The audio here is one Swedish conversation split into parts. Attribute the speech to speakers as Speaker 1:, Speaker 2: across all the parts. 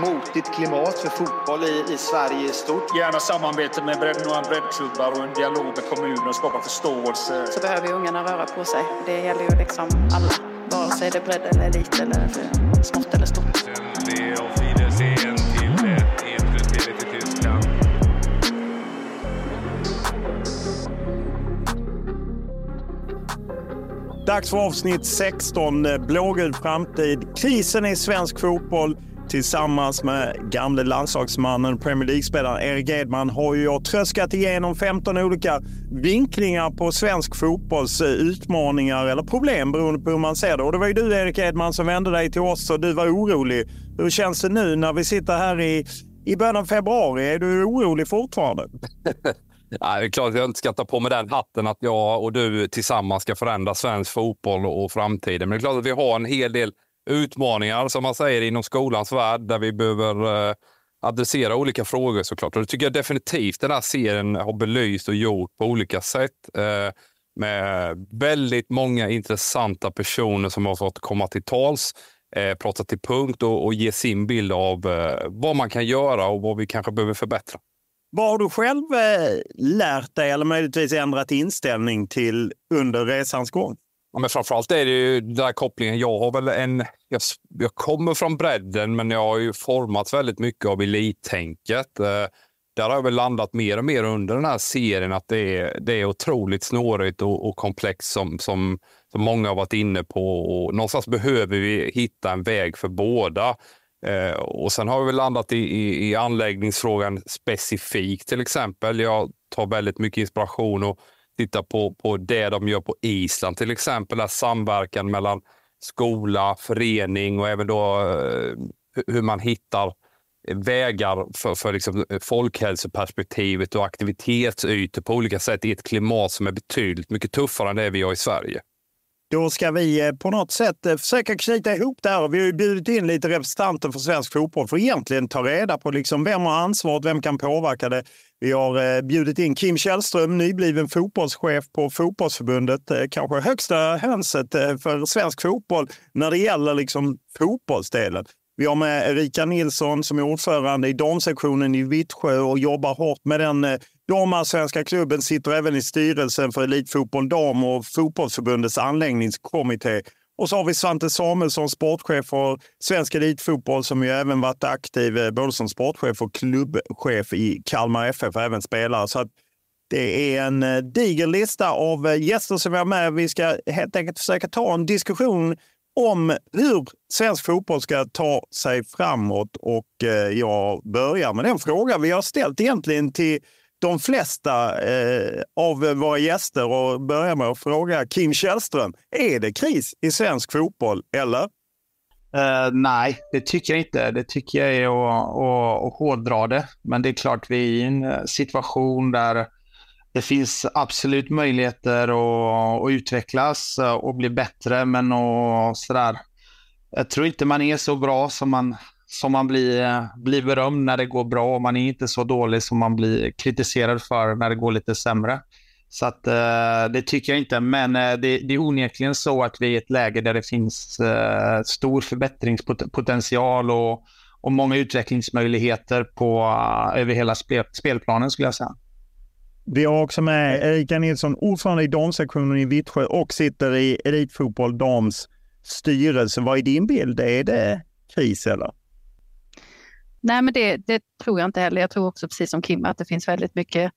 Speaker 1: Motigt klimat för fotboll i, i Sverige i stort.
Speaker 2: Gärna samarbete med bredd, några breddklubbar och en dialog med kommunen och skapa förståelse.
Speaker 3: Så behöver ju ungarna röra på sig. Det gäller ju liksom alla. Vare sig det är bredd eller elit eller smått eller stort.
Speaker 4: Dags för avsnitt 16, eh, blågul framtid. Krisen i svensk fotboll tillsammans med gamle landslagsmannen Premier League-spelaren Erik Edman har ju jag tröskat igenom 15 olika vinklingar på svensk fotbolls eh, utmaningar eller problem beroende på hur man ser det. Och det var ju du Erik Edman som vände dig till oss och du var orolig. Hur känns det nu när vi sitter här i, i början av februari? Är du orolig fortfarande?
Speaker 5: Nej, det är klart att jag inte ska ta på mig den hatten att jag och du tillsammans ska förändra svensk fotboll och framtiden. Men det är klart att vi har en hel del utmaningar som man säger inom skolans värld där vi behöver eh, adressera olika frågor såklart. Och det tycker jag definitivt den här serien har belyst och gjort på olika sätt. Eh, med väldigt många intressanta personer som har fått komma till tals, eh, prata till punkt och, och ge sin bild av eh, vad man kan göra och vad vi kanske behöver förbättra.
Speaker 4: Vad har du själv eh, lärt dig eller möjligtvis ändrat inställning till under resans gång?
Speaker 5: Ja, men framförallt är det ju den där kopplingen. Jag har väl en... Jag, jag kommer från bredden, men jag har ju formats väldigt mycket av elittänket. Eh, där har jag väl landat mer och mer under den här serien att det är, det är otroligt snårigt och, och komplext som, som, som många har varit inne på. Och någonstans behöver vi hitta en väg för båda. Eh, och sen har vi landat i, i, i anläggningsfrågan specifikt till exempel. Jag tar väldigt mycket inspiration och tittar på, på det de gör på Island till exempel. Där samverkan mellan skola, förening och även då eh, hur man hittar vägar för, för liksom folkhälsoperspektivet och aktivitetsytor på olika sätt i ett klimat som är betydligt mycket tuffare än det vi har i Sverige.
Speaker 4: Då ska vi eh, på något sätt eh, försöka knyta ihop det här. Vi har ju bjudit in lite representanter för svensk fotboll för att egentligen ta reda på liksom vem har ansvaret, vem kan påverka det. Vi har eh, bjudit in Kim Källström, nybliven fotbollschef på Fotbollsförbundet. Kanske högsta hönset för svensk fotboll när det gäller liksom fotbollsdelen. Vi har med Erika Nilsson som är ordförande i damsektionen i Vittsjö och jobbar hårt med den Domarsvenska klubben sitter även i styrelsen för Elitfotboll Dam och Fotbollsförbundets anläggningskommitté. Och så har vi Svante Samuelsson, sportchef för Svensk Elitfotboll som ju även varit aktiv eh, både som sportchef och klubbchef i Kalmar FF och även spelare. Så det är en eh, diger lista av eh, gäster som vi har med. Vi ska helt enkelt försöka ta en diskussion om hur svensk fotboll ska ta sig framåt. Och jag börjar med den fråga vi har ställt egentligen till de flesta eh, av våra gäster och börjar med att fråga Kim Källström. Är det kris i svensk fotboll eller?
Speaker 6: Uh, nej, det tycker jag inte. Det tycker jag är att, att, att hårdra det. Men det är klart, vi är i en eh, situation där det finns absolut möjligheter att, att utvecklas eh, och bli bättre, men och sådär. Jag tror inte man är så bra som man, som man blir, blir berömd när det går bra och man är inte så dålig som man blir kritiserad för när det går lite sämre. Så att, eh, det tycker jag inte, men eh, det, det är onekligen så att vi är i ett läge där det finns eh, stor förbättringspotential och, och många utvecklingsmöjligheter på, eh, över hela spel, spelplanen skulle jag säga.
Speaker 4: Vi har också med Erika Nilsson, ordförande i damsektionen i Vittsjö och sitter i Elitfotboll Dams styrelse. Vad är din bild? Är det kris eller?
Speaker 3: Nej, men det, det, tror jag inte heller. Jag tror också precis som Kim att det finns väldigt mycket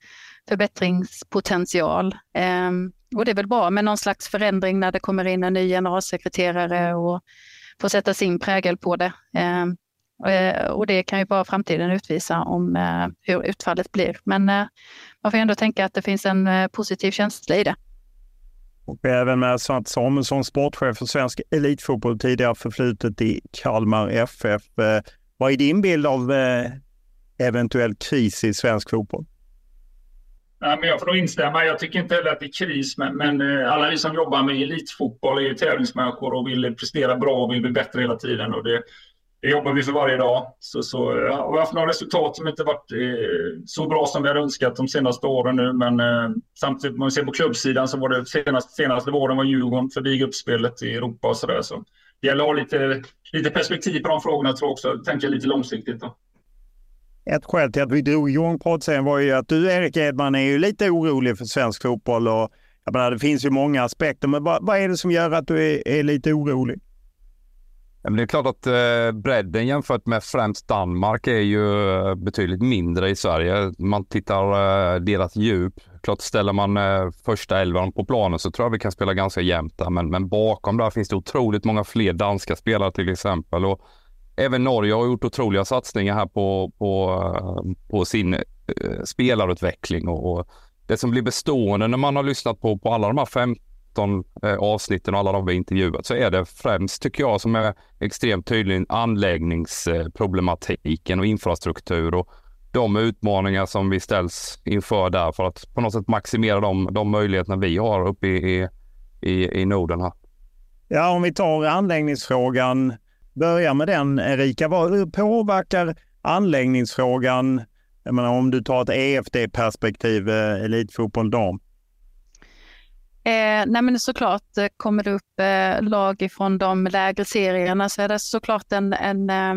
Speaker 3: förbättringspotential. Ehm, och det är väl bra med någon slags förändring när det kommer in en ny generalsekreterare och får sätta sin prägel på det. Ehm, eh, och det kan ju bara framtiden utvisa om eh, hur utfallet blir. Men eh, man får ändå tänka att det finns en positiv känsla i det.
Speaker 4: Och även med Svante Samuelsson, sportchef för svensk elitfotboll, tidigare förflutet i Kalmar FF. Vad är din bild av eh, eventuell kris i svensk fotboll?
Speaker 2: Men jag får nog instämma. Jag tycker inte heller att det är kris, men, men eh, alla vi som jobbar med elitfotboll är ju tävlingsmänniskor och vill prestera bra och vill bli bättre hela tiden. Och det, det jobbar vi för varje dag. Så, så, ja, vi har haft några resultat som inte varit eh, så bra som vi hade önskat de senaste åren nu. Men eh, samtidigt, om man ser på klubbsidan så var det senaste, senaste våren var Djurgården förbi gruppspelet i Europa och sådär. Så det gäller att ha lite, lite perspektiv på de frågorna tror jag också. Tänka lite långsiktigt. Då.
Speaker 4: Ett skäl till att vi drog igång poddserien var ju att du, Erik Edman, är ju lite orolig för svensk fotboll. Och, jag menar, det finns ju många aspekter, men vad, vad är det som gör att du är, är lite orolig?
Speaker 5: det är klart att eh, bredden jämfört med främst Danmark är ju eh, betydligt mindre i Sverige. Man tittar eh, deras djup självklart ställer man eh, första elvan på planen så tror jag vi kan spela ganska jämnt där. Men, men bakom där finns det otroligt många fler danska spelare till exempel. Och även Norge har gjort otroliga satsningar här på, på, eh, på sin eh, spelarutveckling och, och, det som blir bestående när man har lyssnat på, på alla de här 15 eh, avsnitten och alla de vi intervjuat så är det främst, tycker jag, som är extremt tydlig anläggningsproblematiken eh, och infrastruktur och de utmaningar som vi ställs inför där för att på något sätt maximera de, de möjligheterna vi har uppe i, i, i Norden här.
Speaker 4: Ja, om vi tar anläggningsfrågan börja med den Erika. Hur påverkar anläggningsfrågan, jag menar, om du tar ett EFD-perspektiv, eh, elitfotboll dam?
Speaker 3: Eh, nej men såklart eh, kommer det upp eh, lag från de lägre serierna så är det såklart en, en, eh,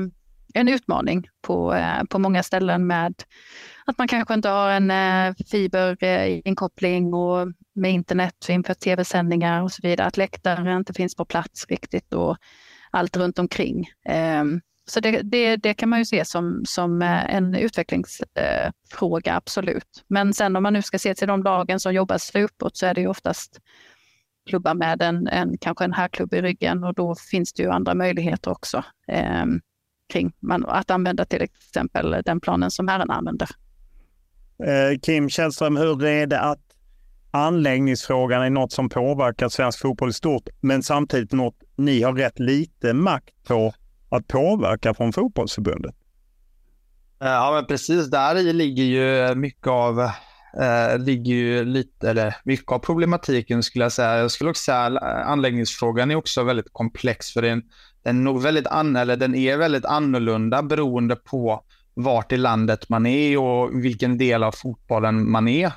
Speaker 3: en utmaning på, eh, på många ställen med att man kanske inte har en eh, fiberinkoppling eh, och med internet inför tv-sändningar och så vidare. Att läktare inte finns på plats riktigt och allt runt omkring. Ehm, så det, det, det, kan man ju se som, som en utvecklingsfråga, absolut. Men sen om man nu ska se till de lagen som jobbar sig uppåt så är det ju oftast klubbar med en, en kanske en herrklubb i ryggen och då finns det ju andra möjligheter också eh, kring man, att använda till exempel den planen som herrarna använder.
Speaker 4: Eh, Kim Källström, hur är det att anläggningsfrågan är något som påverkar svensk fotboll i stort, men samtidigt något ni har rätt lite makt på att påverka från fotbollsförbundet.
Speaker 6: Ja, men precis. Där i ligger ju mycket av eh, ligger ju lite, eller mycket av problematiken skulle jag säga. Jag skulle också säga att anläggningsfrågan är också väldigt komplex för den, den, är väldigt an, eller den är väldigt annorlunda beroende på vart i landet man är och vilken del av fotbollen man är.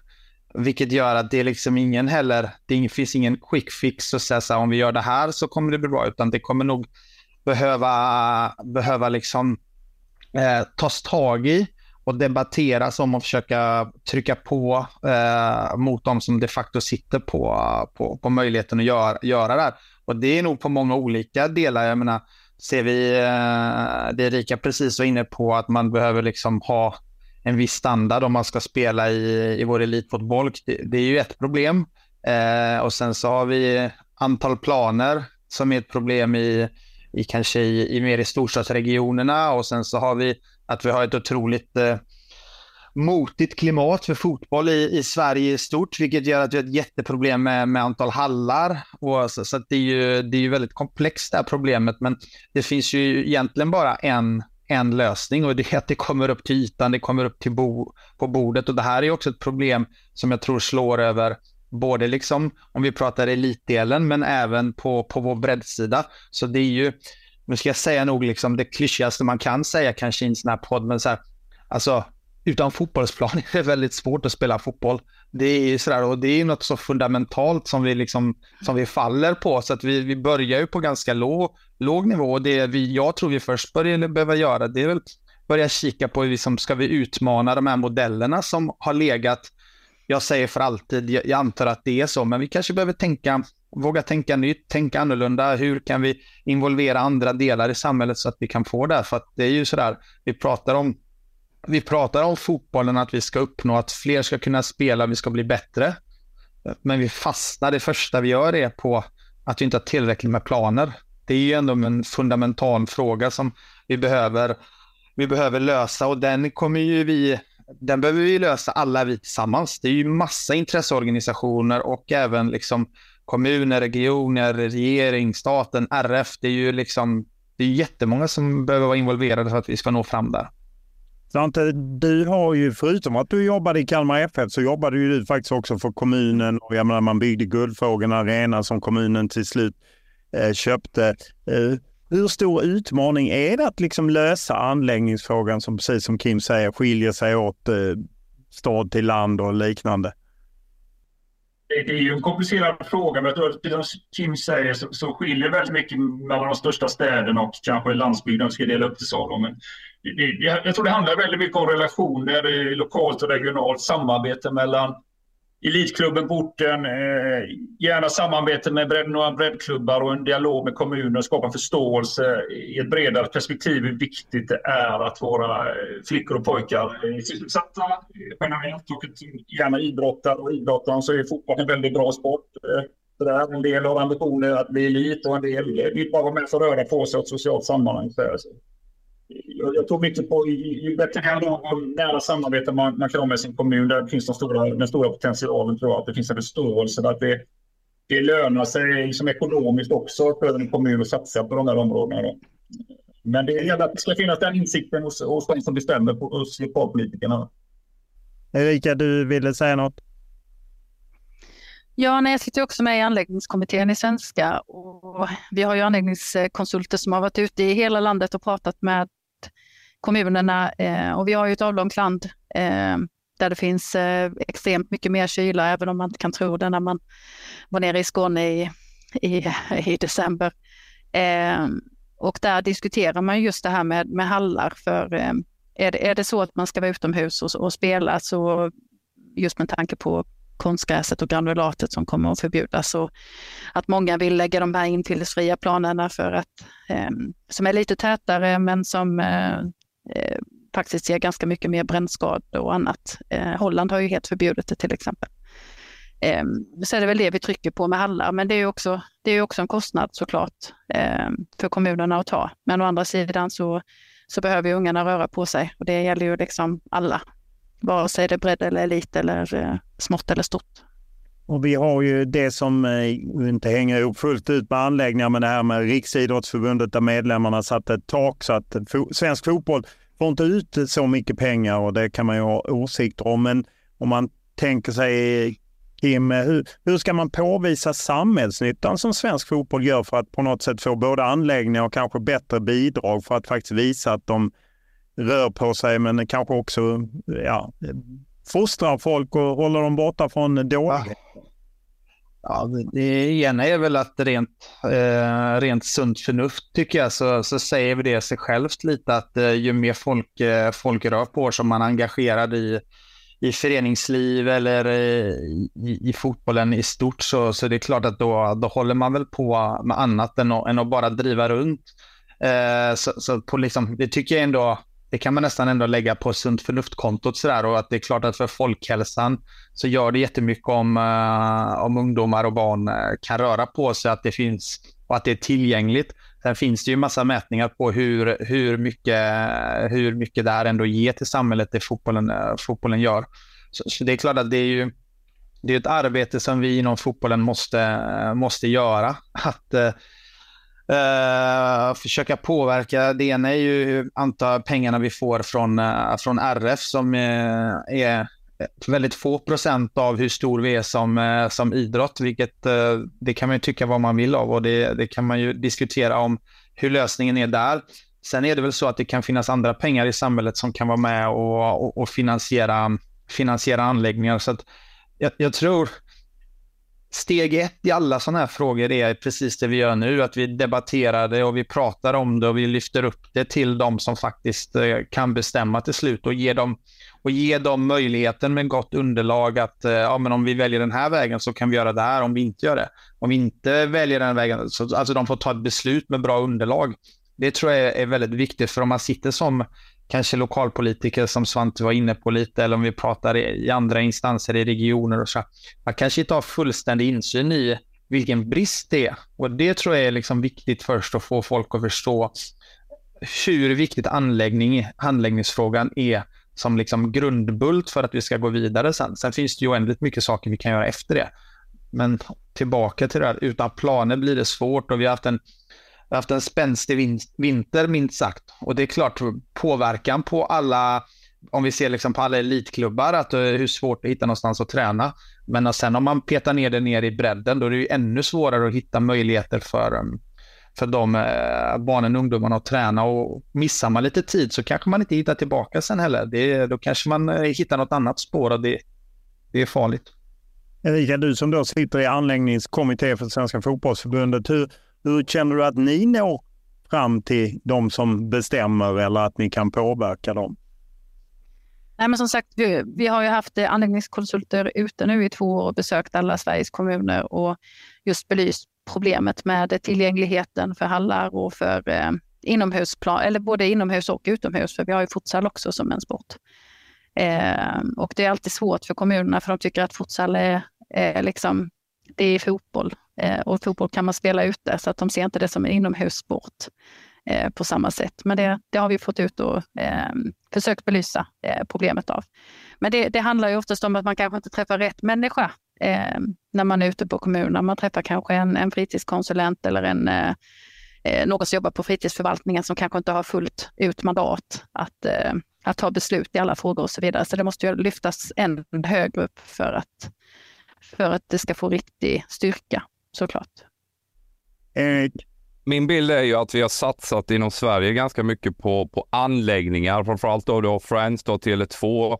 Speaker 6: Vilket gör att det är liksom ingen heller, det finns ingen quick fix och säga så här, om vi gör det här så kommer det bli bra, utan det kommer nog behöva, behöva liksom eh, tas tag i och debatteras om och försöka trycka på eh, mot de som de facto sitter på, på, på möjligheten att gör, göra det här. Och det är nog på många olika delar. Jag menar, ser vi eh, det Erika precis var inne på, att man behöver liksom ha en viss standard om man ska spela i, i vår elitfotboll. Det, det är ju ett problem. Eh, och sen så har vi antal planer som är ett problem i, i kanske i, i mer i storstadsregionerna och sen så har vi att vi har ett otroligt eh, motigt klimat för fotboll i, i Sverige i stort, vilket gör att vi har ett jätteproblem med, med antal hallar. Och alltså, så, så det, är ju, det är ju väldigt komplext det här problemet, men det finns ju egentligen bara en, en lösning och det är att det kommer upp till ytan, det kommer upp till bo, på bordet och det här är också ett problem som jag tror slår över både liksom om vi pratar elitdelen men även på, på vår breddsida. Så det är ju, nu ska jag säga nog liksom det klyschigaste man kan säga kanske i en sån här podd, men så här, alltså utan fotbollsplan är det väldigt svårt att spela fotboll. Det är sådär, och det är något så fundamentalt som vi, liksom, som vi faller på, så att vi, vi börjar ju på ganska låg, låg nivå. Och det vi, jag tror vi först börjar behöva göra, det är väl börja kika på hur vi som, ska vi utmana de här modellerna som har legat, jag säger för alltid, jag, jag antar att det är så, men vi kanske behöver tänka, våga tänka nytt, tänka annorlunda. Hur kan vi involvera andra delar i samhället så att vi kan få det? För att det är ju sådär, vi pratar om vi pratar om fotbollen, att vi ska uppnå att fler ska kunna spela, vi ska bli bättre. Men vi fastnar, det första vi gör är på att vi inte har tillräckligt med planer. Det är ju ändå en fundamental fråga som vi behöver, vi behöver lösa och den kommer ju vi, den behöver vi lösa alla vi tillsammans. Det är ju massa intresseorganisationer och även liksom kommuner, regioner, regering, staten, RF. Det är ju liksom, det är jättemånga som behöver vara involverade för att vi ska nå fram där.
Speaker 4: Svante, du har ju förutom att du jobbade i Kalmar FF så jobbade ju du faktiskt också för kommunen och jag menar man byggde Guldfågeln Arena som kommunen till slut eh, köpte. Eh, hur stor utmaning är det att liksom lösa anläggningsfrågan som precis som Kim säger skiljer sig åt eh, stad till land och liknande?
Speaker 2: Det är ju en komplicerad fråga, men precis som Kim säger så, så skiljer väldigt mycket mellan de största städerna och kanske landsbygden, om vi ska dela upp det så. Men det, det, jag tror det handlar väldigt mycket om relationer lokalt och regionalt, samarbete mellan elitklubben på orten, eh, gärna samarbete med bredd, några breddklubbar och en dialog med kommunen. skapa förståelse i ett bredare perspektiv hur viktigt det är att våra eh, flickor och pojkar är sysselsatta eh, generellt och gärna idrottar och idrottar så är fotboll en väldigt bra sport. Eh, en del har ambitioner att bli elit och en del vill bara vara med för att röra på sig och ett socialt sammanhang. Så jag, jag tror mycket på ju, ju bättre nära samarbete man, man kan ha med sin kommun, där finns de stora, den stora potentialen tror jag. Att det finns en förståelse att det, det lönar sig liksom ekonomiskt också för en kommun att satsa på de här områdena. Då. Men det gäller att det ska finnas den insikten hos, hos de som bestämmer, på, hos lokalpolitikerna.
Speaker 4: Erika, du ville säga något?
Speaker 3: Ja, nej, jag sitter också med i anläggningskommittén i svenska och vi har ju anläggningskonsulter som har varit ute i hela landet och pratat med kommunerna eh, och vi har ju ett avlångt land eh, där det finns eh, extremt mycket mer kyla, även om man inte kan tro det när man var nere i Skåne i, i, i december. Eh, och där diskuterar man just det här med, med hallar, för eh, är det, är det så att man ska vara utomhus och, och spela så just med tanke på konstgräset och granulatet som kommer att förbjudas och att många vill lägga de här intillesfria planerna för att, eh, som är lite tätare men som eh, Eh, faktiskt ger ganska mycket mer brännskador och annat. Eh, Holland har ju helt förbjudit det till exempel. Eh, så är det väl det vi trycker på med hallar, men det är också, det är också en kostnad såklart eh, för kommunerna att ta. Men å andra sidan så, så behöver ungarna röra på sig och det gäller ju liksom alla, vare sig det är bredd eller elit eller eh, smått eller stort.
Speaker 4: Och vi har ju det som eh, inte hänger ihop fullt ut med anläggningar, men det här med Riksidrottsförbundet där medlemmarna satte ett tak så att svensk fotboll får inte ut så mycket pengar och det kan man ju ha åsikter om. Men om man tänker sig Kim, hur, hur ska man påvisa samhällsnyttan som svensk fotboll gör för att på något sätt få både anläggningar och kanske bättre bidrag för att faktiskt visa att de rör på sig men kanske också ja, fostrar folk och håller dem borta från dåligt? Ah.
Speaker 6: Ja, det ena är väl att rent, eh, rent sunt förnuft tycker jag så, så säger vi det sig självt lite att eh, ju mer folk, eh, folk rör på som man är engagerad i, i föreningsliv eller eh, i, i, fotbollen i stort så, så det är klart att då, då håller man väl på med annat än att, än att bara driva runt. Eh, så, så på liksom, det tycker jag ändå det kan man nästan ändå lägga på sunt förnuft-kontot sådär och att det är klart att för folkhälsan så gör det jättemycket om, uh, om ungdomar och barn eh, kan röra på sig, att det finns och att det är tillgängligt. Sen finns det ju massa mätningar på hur, hur, mycket, hur mycket det här ändå ger till samhället, det fotbollen, eh, fotbollen gör. Så, så det är klart att det är ju det är ett arbete som vi inom fotbollen måste, måste göra. Att uh, försöka påverka. Det ena är ju antal pengarna vi får från, uh, från RF som uh, är väldigt få procent av hur stor vi är som, som idrott, vilket det kan man ju tycka vad man vill av och det, det kan man ju diskutera om hur lösningen är där. Sen är det väl så att det kan finnas andra pengar i samhället som kan vara med och, och, och finansiera, finansiera anläggningar. Så att jag, jag tror steg ett i alla sådana här frågor är precis det vi gör nu, att vi debatterar det och vi pratar om det och vi lyfter upp det till de som faktiskt eh, kan bestämma till slut och ge dem, och ge dem möjligheten med gott underlag att eh, ja, men om vi väljer den här vägen så kan vi göra det här om vi inte gör det. Om vi inte väljer den vägen, så alltså de får ta ett beslut med bra underlag. Det tror jag är väldigt viktigt, för om man sitter som kanske lokalpolitiker som Svante var inne på lite, eller om vi pratar i andra instanser i regioner och så. Man kanske inte har fullständig insyn i vilken brist det är. Och det tror jag är liksom viktigt först att få folk att förstå hur viktigt anläggning, handläggningsfrågan är som liksom grundbult för att vi ska gå vidare sen. Sen finns det ju oändligt mycket saker vi kan göra efter det. Men tillbaka till det här, utan planer blir det svårt och vi har haft en har haft en spänstig vinter minst sagt. Och det är klart påverkan på alla, om vi ser liksom på alla elitklubbar, att eh, det är hur svårt att hitta någonstans att träna. Men sen om man petar ner det ner i bredden, då är det ju ännu svårare att hitta möjligheter för, eh, för de eh, barnen och ungdomarna att träna. Och missar man lite tid så kanske man inte hittar tillbaka sen heller. Det, då kanske man hittar något annat spår och det, det är farligt.
Speaker 4: Erika, du som då sitter i anläggningskommitté för Svenska fotbollsförbundet, hur, hur känner du att ni når fram till de som bestämmer eller att ni kan påverka dem?
Speaker 3: Nej, men som sagt, vi, vi har ju haft eh, anläggningskonsulter ute nu i två år och besökt alla Sveriges kommuner och just belyst problemet med tillgängligheten för hallar och för eh, inomhusplan, eller både inomhus och utomhus, för vi har ju futsal också som en sport. Eh, och det är alltid svårt för kommunerna för de tycker att futsal är, är liksom, det är fotboll Eh, och fotboll kan man spela ute, så att de ser inte det som en inomhussport eh, på samma sätt. Men det, det har vi fått ut och eh, försökt belysa eh, problemet av. Men det, det, handlar ju oftast om att man kanske inte träffar rätt människa eh, när man är ute på kommunen. Man träffar kanske en, en fritidskonsulent eller en eh, eh någon som jobbar på fritidsförvaltningen som kanske inte har fullt ut mandat att, eh, att ta beslut i alla frågor och så vidare. Så det måste ju lyftas än högre upp för att, för att det ska få riktig styrka såklart.
Speaker 5: Erik? Min bild är ju att vi har satsat inom Sverige ganska mycket på, på anläggningar, framförallt då, då Friends, då Tele2.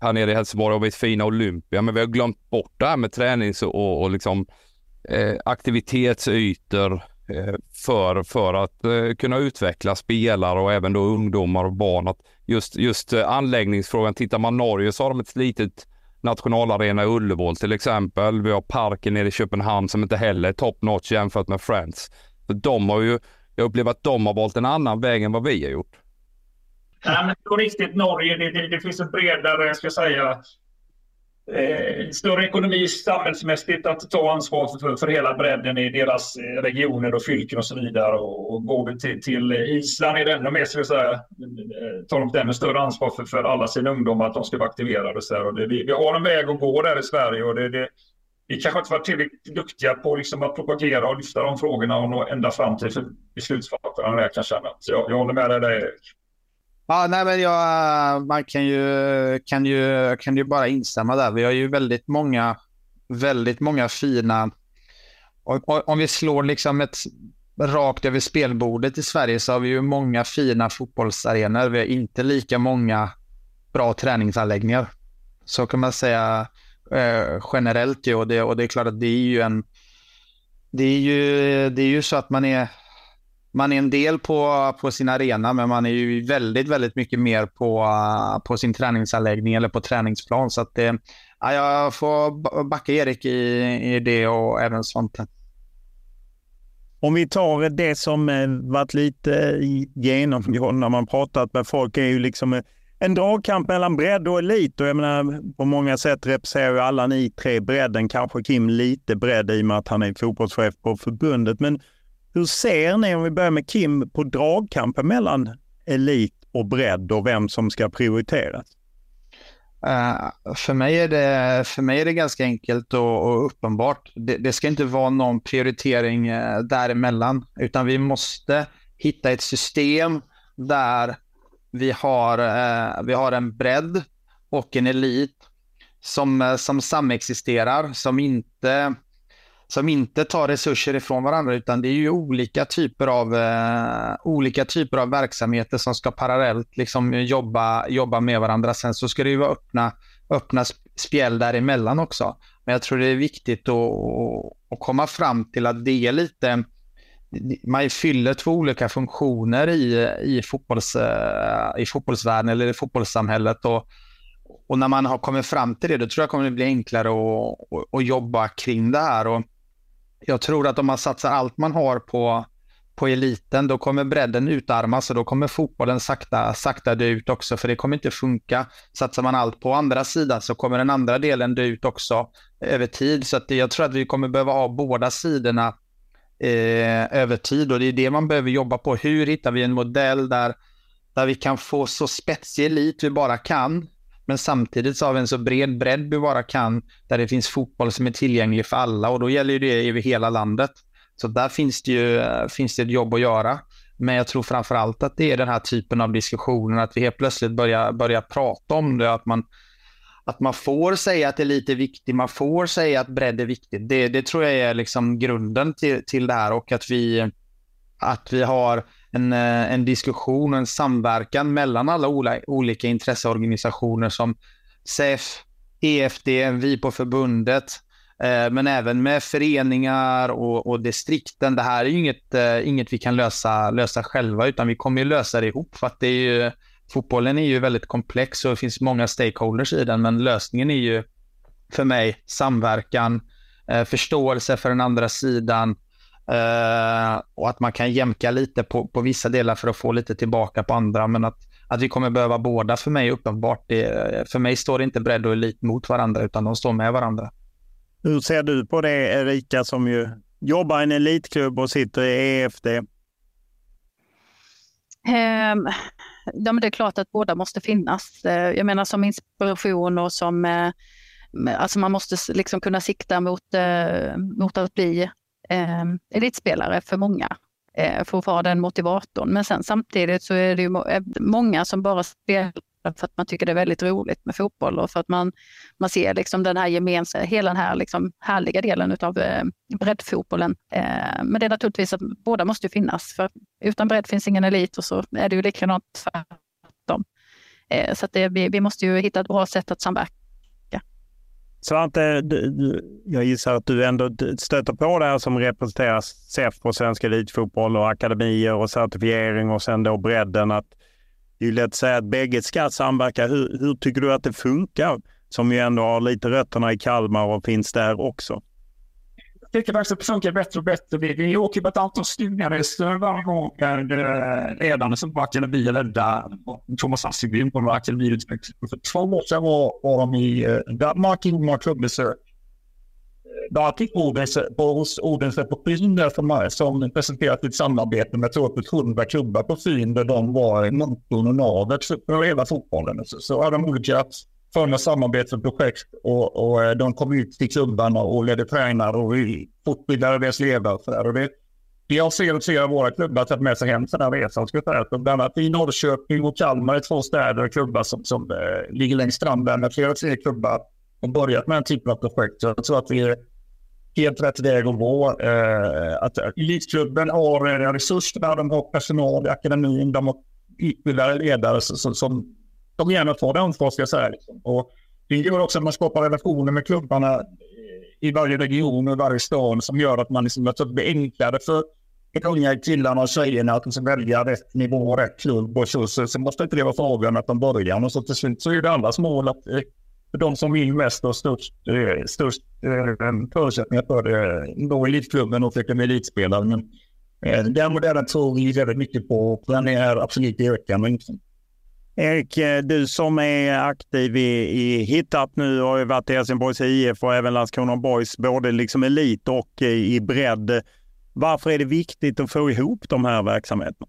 Speaker 5: Här nere i Helsingborg har vi ett fina Olympia, men vi har glömt bort det här med tränings och, och liksom, eh, aktivitetsytor eh, för, för att eh, kunna utveckla spelare och även då ungdomar och barn. Att just, just eh, anläggningsfrågan, tittar man Norge så har de ett litet nationalarena i Ullevål till exempel. Vi har parken nere i Köpenhamn som inte heller är top notch jämfört med Friends. För de har ju, jag upplever att de har valt en annan väg än vad vi har gjort.
Speaker 2: Nej, men på riktigt Norge, det, det, det finns en bredare, ska jag säga, eh, större ekonomi samhällsmässigt att ta ansvar för, för hela bredden i deras eh, regioner och fylken och så vidare. Och, och går vi till, till Island är det ännu mer, ska jag säga, eh, tar de ett ännu större ansvar för, för alla sina ungdomar att de ska vara aktiverade. Så och det, vi, vi, har en väg att gå där i Sverige och det, det vi kanske inte varit tillräckligt duktiga på liksom att propagera och lyfta de frågorna och nå ända fram till beslutsfattarna. Jag kan känna. Så jag, jag håller med dig där Erik.
Speaker 6: Ja, nej, men jag, man kan ju, kan, ju, kan ju bara instämma där. Vi har ju väldigt många, väldigt många fina... Om vi slår liksom ett rakt över spelbordet i Sverige så har vi ju många fina fotbollsarenor. Vi har inte lika många bra träningsanläggningar. Så kan man säga eh, generellt. Ju. Och, det, och det är klart att det är ju en... Det är ju, det är ju så att man är man är en del på, på sin arena, men man är ju väldigt, väldigt mycket mer på, på sin träningsanläggning eller på träningsplan. Så att det, ja, jag får backa Erik i, i det och även Svante.
Speaker 4: Om vi tar det som eh, varit lite genomgående när man pratat med folk är ju liksom eh, en dragkamp mellan bredd och elit. Och jag menar, på många sätt representerar ju alla ni tre bredden, kanske Kim lite bredd i och med att han är fotbollschef på förbundet. Men hur ser ni, om vi börjar med Kim, på dragkampen mellan elit och bredd och vem som ska prioriteras?
Speaker 6: Uh, för, mig är det, för mig är det ganska enkelt och, och uppenbart. Det, det, ska inte vara någon prioritering uh, däremellan, utan vi måste hitta ett system där vi har, uh, vi har en bredd och en elit som, som samexisterar, som inte som inte tar resurser ifrån varandra utan det är ju olika typer av, eh, olika typer av verksamheter som ska parallellt liksom jobba, jobba med varandra. Sen så ska det ju vara öppna, öppna spjäll däremellan också. Men jag tror det är viktigt att, att komma fram till att det är lite man fyller två olika funktioner i, i, fotbolls, eh, i fotbollsvärlden eller i fotbollssamhället. Och, och när man har kommit fram till det, då tror jag kommer det bli enklare att, att, att jobba kring det här. Och jag tror att om man satsar allt man har på, på eliten, då kommer bredden utarmas och då kommer fotbollen sakta, sakta dö ut också, för det kommer inte funka. Satsar man allt på andra sidan så kommer den andra delen dö ut också över tid. Så att jag tror att vi kommer behöva ha båda sidorna eh, över tid och det är det man behöver jobba på. Hur hittar vi en modell där, där vi kan få så spetsig elit vi bara kan, men samtidigt så har vi en så bred bredd vi bara kan, där det finns fotboll som är tillgänglig för alla och då gäller det över hela landet. Så där finns det ju eh, finns det ett jobb att göra. Men jag tror framför allt att det är den här typen av diskussioner, att vi helt plötsligt börjar, börjar prata om det, att man, att man får säga att elit är viktigt, man får säga att bredd är viktigt. Det, det tror jag är liksom grunden till, till det här och att vi, att vi har en, eh, en diskussion och en samverkan mellan alla olika intresseorganisationer som SEF, EFD, vi på förbundet, eh, men även med föreningar och, och distrikten. Det här är ju inget, eh, inget vi kan lösa, lösa själva, utan vi kommer ju lösa det ihop. För att det är ju, fotbollen är ju väldigt komplex och det finns många stakeholders i den, men lösningen är ju för mig samverkan, eh, förståelse för den andra sidan, Uh, och att man kan jämka lite på, på vissa delar för att få lite tillbaka på andra. Men att, att vi kommer behöva båda för mig uppenbart. Det, för mig står inte bredd och elit mot varandra utan de står med varandra.
Speaker 4: Hur ser du på det Erika som ju jobbar i en elitklubb och sitter i EFD? Um,
Speaker 3: ehm, ja, men det är klart att båda måste finnas. Eh, jag menar som inspiration och som eh, Alltså man måste liksom kunna sikta mot, mot att bli eh, elitspelare för många eh, för att vara den motivatorn. Men sen samtidigt så är det ju eh, många som bara spelar för att man tycker det är väldigt roligt med fotboll och för att man, man ser liksom den här gemensamma, hela den här liksom härliga delen av eh, breddfotbollen. Eh, men det är naturligtvis att båda måste finnas, för utan bredd finns ingen elit och så är det ju likadant tvärtom. Eh, så att det, vi, vi måste ju hitta ett bra sätt att samverka
Speaker 4: Svante, eh, jag gissar att du ändå stöter på det här som representerar SEF på Svensk Elitfotboll och akademier och certifiering och sen då bredden. Att det är lätt att säga att bägge ska samverka. Hur, hur tycker du att det funkar? Som ju ändå har lite rötterna i Kalmar och finns där också
Speaker 2: tycker faktiskt att det funkar bättre och bättre. Vi, vi åker på ett antal studieresor varje gång eh, med som på akademi där. Thomas Asselgren på akademiutveckling. För två år sedan var, var de i eh, Danmark i många klubbesök. Där fick Odense på Fyn som, som presenterat ett samarbete med tror jag 100 klubbar på Fyn där de var motorn och navet för hela fotbollen. Så, så har de olika sådana samarbetsprojekt och, och eh, de kom ut till klubbarna och ledde tränare och fortbildade deras ledare. Och det, vi har sett flera av våra klubbar tagit med sig hem den här resan. Ska säga. Bland annat i Norrköping och Kalmar är två städer och klubbar som, som eh, ligger längs stranden med flera fler klubbar och börjat med den typen av projekt. Så jag tror att vi är helt rätt väg att gå. Äh, att elitklubben har eh, resurser, de har personal i akademin, de har utbildade ledare som, som de gärna tar det ansvar ska jag säga. Liksom. Och det gör också att man skapar relationer med klubbarna i varje region och i varje stad som gör att man liksom, att det blir enklare för de unga killarna och tjejerna att liksom välja rätt nivå och rätt klubb. Och så, så, så måste inte det vara frågan att de börjar. Och så till slut så är det allas mål att eh, för de som vill mest och störst, eh, störst eh, förutsättningar för eh, det, då elitklubben och fick en elitspelare. Men eh, den modellen tror vi väldigt mycket på. Den är absolut ökande.
Speaker 4: Erik, eh, du som är aktiv i, i Hittarp nu och har varit i Helsingborgs IF och även Landskrona Boys, både liksom elit och eh, i bredd. Varför är det viktigt att få ihop de här verksamheterna?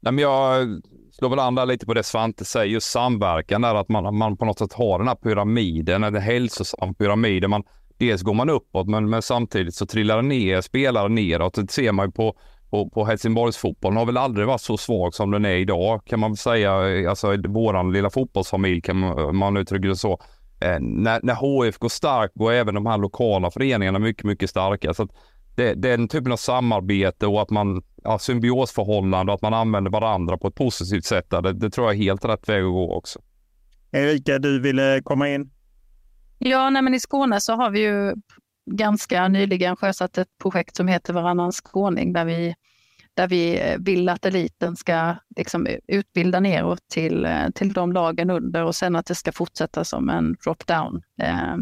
Speaker 5: Nej, men jag slår väl an lite på det Svante säger, just samverkan där, att man, man på något sätt har den här pyramiden, en hälsosam pyramid. Man, dels går man uppåt, men, men samtidigt så trillar det ner spelare neråt. Det ser man ju på, på, på Helsingborgsfotbollen. har väl aldrig varit så svag som den är idag, kan man väl säga. Alltså våran lilla fotbollsfamilj, kan man, man uttrycka det så. Eh, när, när HF går starkt går även de här lokala föreningarna mycket, mycket starkare. Så att det, den typen av samarbete och att man, ja, symbiosförhållande och att man använder varandra på ett positivt sätt. Det, det tror jag är helt rätt väg att gå också.
Speaker 4: Erika, du ville komma in?
Speaker 3: Ja, nej, men i Skåne så har vi ju ganska nyligen sjösatt ett projekt som heter Varannan skåning där vi, där vi vill att eliten ska liksom utbilda neråt till, till de lagen under och sen att det ska fortsätta som en drop-down eh,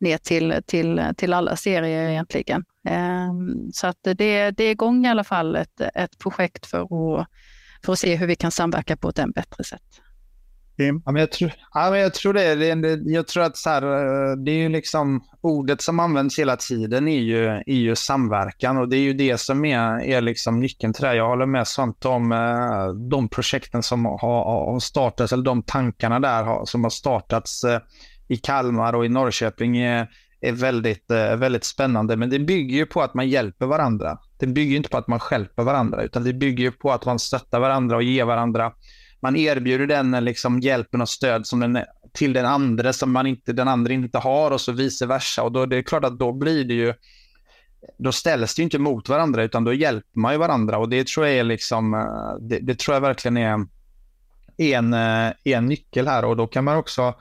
Speaker 3: ner till, till, till alla serier egentligen. Eh, så att det, det är igång i alla fall ett, ett projekt för att, för att se hur vi kan samverka på ett än bättre sätt.
Speaker 6: Ja, men jag, tror, ja, men jag tror det. det jag tror att så här, eh, det är ju liksom ordet som används hela tiden är ju, är ju samverkan och det är ju det som är, är liksom nyckeln till det. Jag håller med Svante om eh, de projekten som har, har startats, eller de tankarna där som har startats eh, i Kalmar och i Norrköping är, är väldigt, väldigt spännande. Men det bygger ju på att man hjälper varandra. Det bygger inte på att man hjälper varandra, utan det bygger på att man stöttar varandra och ger varandra man erbjuder den eh, liksom hjälpen och stöd som den, till den andra som man inte, den andra inte har och så vice versa. Och då det är klart att då blir det ju, då ställs det ju inte mot varandra utan då hjälper man ju varandra och det tror jag är liksom, eh, det, det tror jag verkligen är en, eh, en nyckel här och då kan man också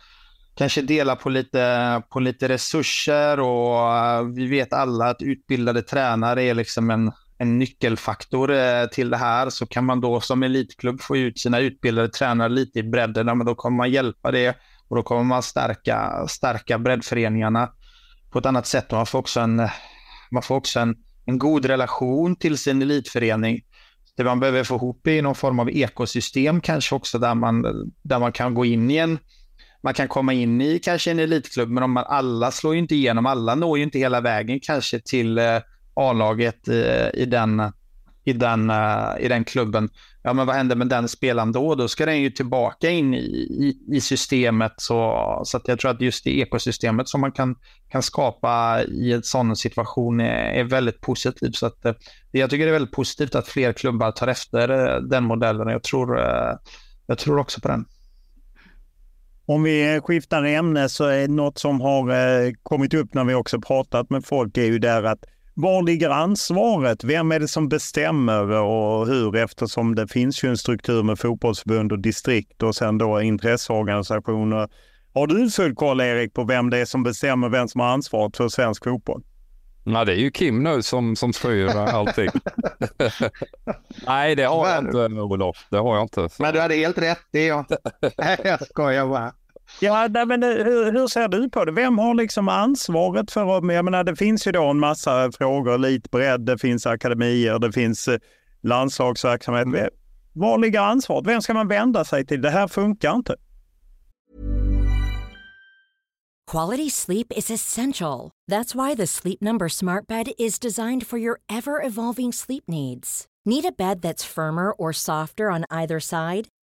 Speaker 6: kanske dela på lite, på lite resurser och vi vet alla att utbildade tränare är liksom en, en nyckelfaktor eh, till det här så kan man då som elitklubb få ut sina utbildade tränare lite i bredden. Men då kommer man hjälpa det och då kommer man stärka, stärka breddföreningarna på ett annat sätt. Man får också en, man får också en, en god relation till sin elitförening. Det man behöver få ihop i någon form av ekosystem kanske också där man, där man kan gå in i en man kan komma in i kanske en elitklubb, men om man, alla slår ju inte igenom, alla når ju inte hela vägen kanske till eh, A-laget i, i, den, i, den, eh, i den klubben. Ja, men vad händer med den spelaren då? Då ska den ju tillbaka in i, i, i systemet. Så, så att jag tror att just det ekosystemet som man kan, kan skapa i en sån situation är, är väldigt positivt. Så att, eh, jag tycker det är väldigt positivt att fler klubbar tar efter eh, den modellen. Jag tror, jag tror också på den.
Speaker 4: Om vi skiftar ämne så är något som har kommit upp när vi också pratat med folk är ju där att var ligger ansvaret? Vem är det som bestämmer och hur? Eftersom det finns ju en struktur med fotbollsförbund och distrikt och sen då intresseorganisationer. Har du full koll, Erik, på vem det är som bestämmer vem som har ansvaret för svensk fotboll?
Speaker 5: Nej, det är ju Kim nu som, som styr allting. Nej, det har jag inte, Olof. Det har jag inte.
Speaker 6: Men du hade helt rätt. Det är jag. jag skojar bara.
Speaker 4: Ja, men hur, hur, ser du på det? Vem har liksom ansvaret för att... Jag menar, det finns ju då en massa frågor. Elitbredd, det finns akademier, det finns eh, landslagsverksamhet. Mm. Var ligger ansvaret? Vem ska man vända sig till? Det här funkar inte.
Speaker 7: Quality sleep is essential. That's why the Sleep Number smart bed is designed for your ever evolving sleep needs. Need a bed that's firmer or softer on either side?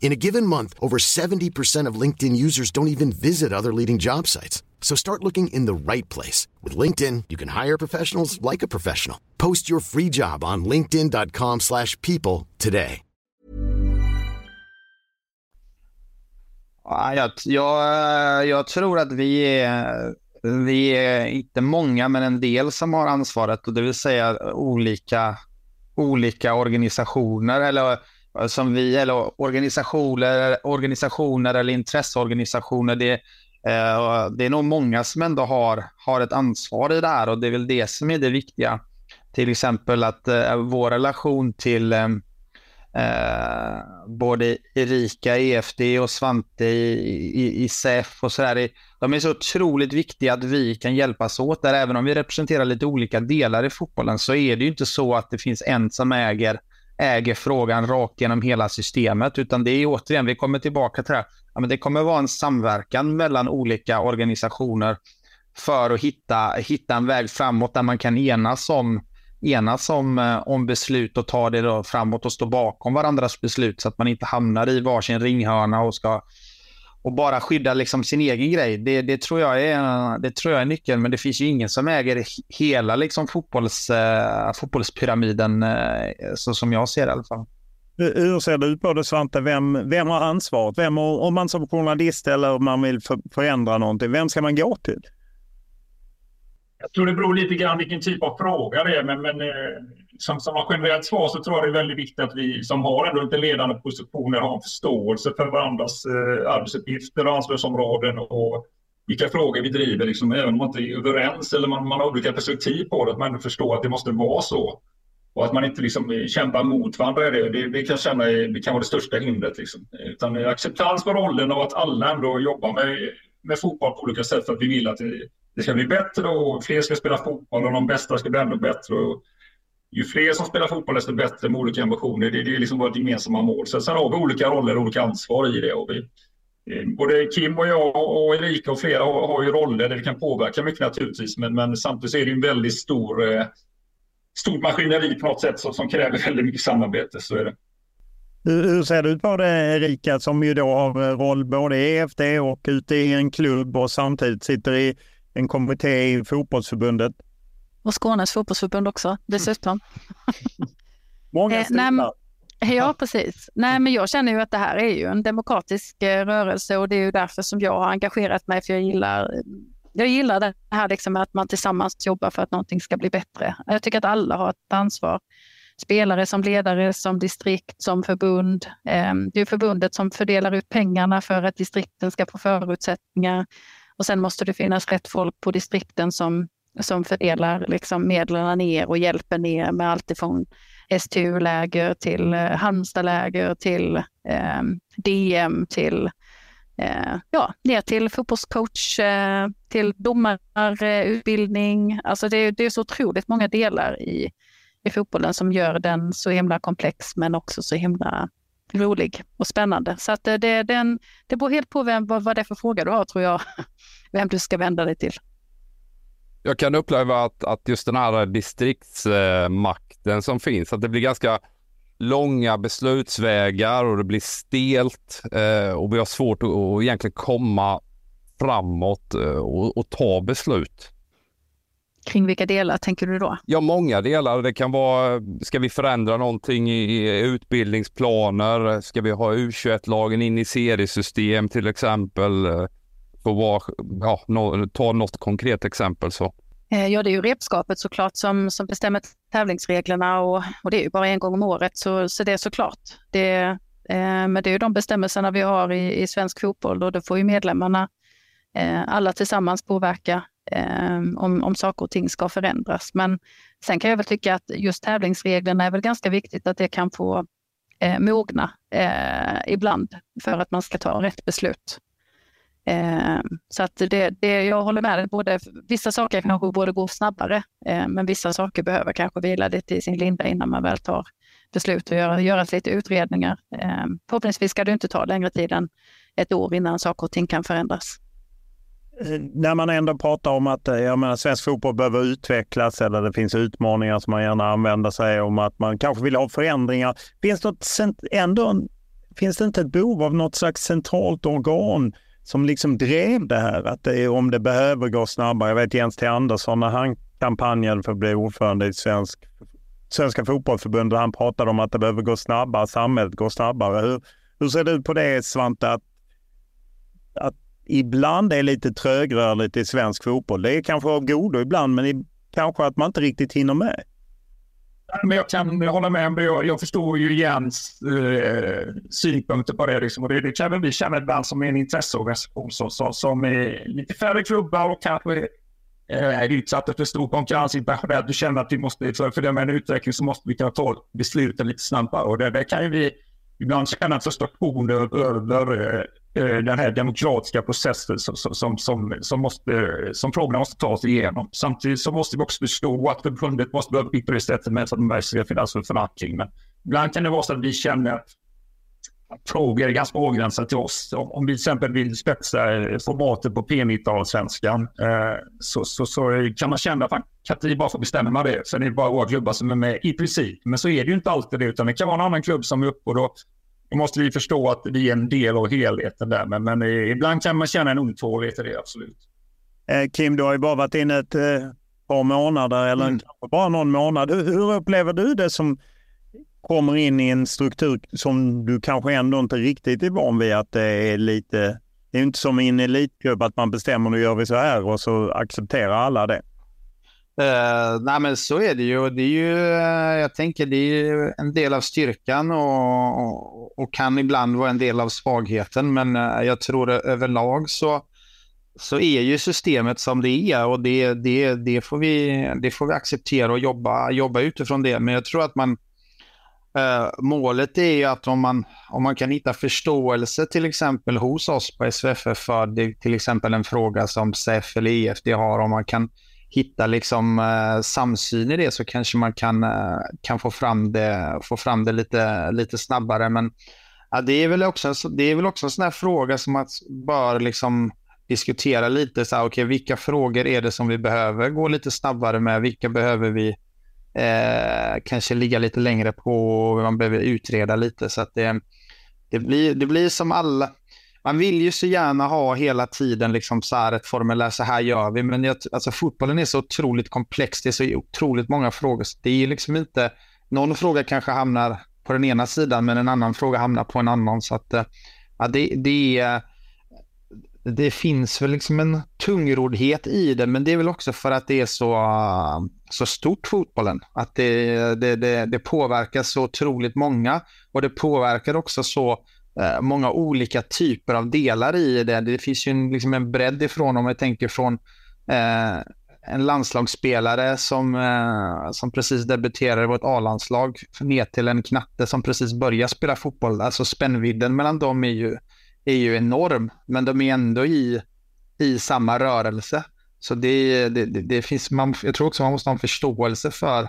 Speaker 8: In a given month, over 70% of LinkedIn users don't even visit other leading job sites. So start looking in the right place. With LinkedIn, you can hire professionals like a professional. Post your free job on linkedin.com slash people today.
Speaker 6: Ja, jag, jag, jag tror att vi är, vi är inte många, men en del som har ansvaret, och det vill säga olika, olika organisationer eller Alltså, som vi eller organisationer, organisationer eller intresseorganisationer. Det, eh, det är nog många som ändå har, har ett ansvar i det här och det är väl det som är det viktiga. Till exempel att eh, vår relation till eh, eh både Erika, EFD och Svante i, i, i SEF och sådär. De är så otroligt viktiga att vi kan hjälpas åt där. Även om vi representerar lite olika delar i fotbollen så är det ju inte så att det finns en som äger äger frågan rakt genom hela systemet, utan det är återigen, vi kommer tillbaka till det här, ja, men det kommer vara en samverkan mellan olika organisationer för att hitta, hitta en väg framåt där man kan enas om, enas om, eh, om beslut och ta det då framåt och stå bakom varandras beslut så att man inte hamnar i varsin ringhörna och ska och bara skydda liksom sin egen grej. Det, det, tror jag är, det tror jag är nyckeln, men det finns ju ingen som äger hela liksom fotbolls, eh, fotbollspyramiden, eh, så som jag ser det i alla fall.
Speaker 4: Hur ser du på det Svante? Vem, vem har ansvaret? Vem, om man som journalist eller om man vill förändra någonting, vem ska man gå till?
Speaker 2: Jag tror det beror lite grann vilken typ av fråga det är, men, men eh, som, som generellt svar så tror jag det är väldigt viktigt att vi som har ändå lite ledande positioner har en förståelse för varandras eh, arbetsuppgifter och ansvarsområden och vilka frågor vi driver, liksom, även om man inte är överens eller man, man har olika perspektiv på det, att man förstår att det måste vara så. Och att man inte liksom eh, kämpar mot varandra, det, det, det kan, känna, det kan vara det största hindret. Liksom. Utan acceptans för rollen och att alla ändå jobbar med, med fotboll på olika sätt för att vi vill att det, det ska bli bättre och fler ska spela fotboll och de bästa ska bli ännu bättre. Och ju fler som spelar fotboll desto bättre med olika ambitioner. Det, det är liksom vårt gemensamma mål. Sen, sen har vi olika roller och olika ansvar i det. Och vi, eh, både Kim och jag och Erika och flera har, har ju roller där vi kan påverka mycket naturligtvis. Men, men samtidigt är det en väldigt stor, eh, stort maskineri på något sätt som, som kräver väldigt mycket samarbete. Så är det.
Speaker 4: Hur ser du på det Erika som ju då har roll både i EFD och ute i en klubb och samtidigt sitter i en kommitté i fotbollsförbundet?
Speaker 3: Och Skånes fotbollsförbund också dessutom.
Speaker 4: Många
Speaker 3: eh, nej, Ja, precis. Nej, men jag känner ju att det här är ju en demokratisk eh, rörelse och det är ju därför som jag har engagerat mig, för jag gillar, jag gillar det här liksom att man tillsammans jobbar för att någonting ska bli bättre. Jag tycker att alla har ett ansvar. Spelare som ledare, som distrikt, som förbund. Ehm, det är förbundet som fördelar ut pengarna för att distrikten ska få förutsättningar. Och sen måste det finnas rätt folk på distrikten som som fördelar liksom medlen ner och hjälper ner med allt ifrån STU-läger till eh, Halmstad-läger till eh, DM till eh, ja, ner till fotbollscoach, eh, till domarutbildning. Alltså det, det är så otroligt många delar i, i fotbollen som gör den så himla komplex men också så himla rolig och spännande. Så att det, det, den, det beror helt på vem, vad, vad det är för fråga du har tror jag, vem du ska vända dig till
Speaker 5: jag kan uppleva att, att just den här distriktsmakten som finns, att det blir ganska långa beslutsvägar och det blir stelt eh, och vi har svårt att, att egentligen komma framåt eh, och, och, ta beslut.
Speaker 3: Kring vilka delar tänker du då?
Speaker 5: Ja, många delar. Det kan vara, ska vi förändra någonting i utbildningsplaner? Ska vi ha U21-lagen in i seriesystem till exempel? För var, ja, no, ta något konkret exempel så.
Speaker 3: Eh, ja, det är ju repskapet såklart som, som bestämmer tävlingsreglerna och, och det är ju bara en gång om året så, så det är såklart. Det, eh, men det är ju de bestämmelserna vi har i, i svensk fotboll och då får ju medlemmarna eh, alla tillsammans påverka eh, om, om saker och ting ska förändras. Men sen kan jag väl tycka att just tävlingsreglerna är väl ganska viktigt att det kan få eh, mogna eh, ibland för att man ska ta rätt beslut. Eh, så att det, det, jag håller med dig, både, vissa saker kanske borde gå snabbare, eh, men vissa saker behöver kanske vila lite i sin linda innan man väl tar beslut och göra, göra lite utredningar. Eh, förhoppningsvis ska det inte ta längre tid än ett år innan saker och ting kan förändras.
Speaker 4: Eh, när man ändå pratar om att eh, jag menar, svensk fotboll behöver utvecklas eller det finns utmaningar som man gärna använder sig om att man kanske vill ha förändringar. Finns det, ändå, finns det inte ett behov av något slags centralt organ som liksom drev det här? Att det, om det behöver gå snabbare. Jag vet Jens T Andersson när han kampanjade för att bli ordförande i svensk, Svenska fotbollförbundet. Han pratade om att det behöver gå snabbare, samhället går snabbare. Hur, hur ser du ut på det Svante? Att, att ibland är lite trögrörligt i svensk fotboll. Det är kanske av godo ibland, men kanske att man inte riktigt hinner med.
Speaker 2: Men jag kan hålla med men Jag, jag förstår ju Jens eh, synpunkter på det. Liksom. Och det, det kan vi känna ibland som en intresseorganisation så, så, som är lite färre klubbar och kanske eh, är utsatta för stor konkurrens internationellt. Du känner att vi måste, för, för det en utveckling så måste vi kunna ta besluten lite snabbare. Och det, det kan ju vi ibland känna frustration över Eh, Eh, den här demokratiska processen som, som, som, som, måste, eh, som frågorna måste tas igenom. Samtidigt så måste vi också förstå att förbundet måste vara uppbyggt på det sättet med att de ska finnas för förankring. Men ibland kan det vara så att vi känner att frågor är ganska avgränsade till oss. Om, vi till exempel vill spetsa eh, formatet på P90-allsvenskan så, så, så, kan man känna att vi bara får bestämma det. Sen är det bara våra klubbar som är med i princip. Men så är det ju inte alltid det, utan det kan vara en annan klubb som är uppe och då då måste vi förstå att vi är en del av helheten där. Men, men ibland kan man känna en otålighet i det, absolut.
Speaker 4: Eh, Kim, du har ju bara varit inne ett eh, par månader eller mm. kanske bara någon månad. Hur, upplever du det som kommer in i en struktur som du kanske ändå inte riktigt är van vid att det är lite... Det är inte som i en elitklubb att man bestämmer nu gör vi så här och så accepterar alla det.
Speaker 6: Uh, nej men så är det ju. Det är ju uh, jag tänker det är en del av styrkan och, och, och, kan ibland vara en del av svagheten. Men uh, jag tror överlag så, så är ju systemet som det är och det, det, det, får, vi, det får vi acceptera och jobba, jobba utifrån det. Men jag tror att man målet är ju att om man, om man kan hitta förståelse till exempel hos oss på SVFF för det, till exempel en fråga som SEF eller EFD har, om man kan hitta liksom, eh, samsyn i det så kanske man kan, eh, kan få fram det, få fram det lite, lite snabbare. Men ja, det, är väl också, det är väl också en sån här fråga som man bör liksom diskutera lite. Så här, okay, vilka frågor är det som vi behöver gå lite snabbare med? Vilka behöver vi eh, kanske ligga lite längre på? Man behöver utreda lite. så att det, det, blir, det blir som alla man vill ju så gärna ha hela tiden liksom så här ett formulär, så här gör vi. Men jag, alltså, fotbollen är så otroligt komplex, det är så otroligt många frågor. Det är liksom inte, någon fråga kanske hamnar på den ena sidan, men en annan fråga hamnar på en annan. Så att, eh, ja, det, det, det finns väl liksom en tungroddhet i det, men det är väl också för att det är så, så stort fotbollen. Att det, det, det, det påverkar så otroligt många och det påverkar också så Eh, många olika typer av delar i det. Det finns ju en, liksom en bredd ifrån om jag tänker från eh, en landslagsspelare som, eh, som precis debuterade i vårt A-landslag ner till en knatte som precis börjar spela fotboll. Alltså spännvidden mellan dem är ju, är ju enorm, men de är ändå i, i samma rörelse. Så det, det, det, det finns, man, jag tror också man måste ha en förståelse för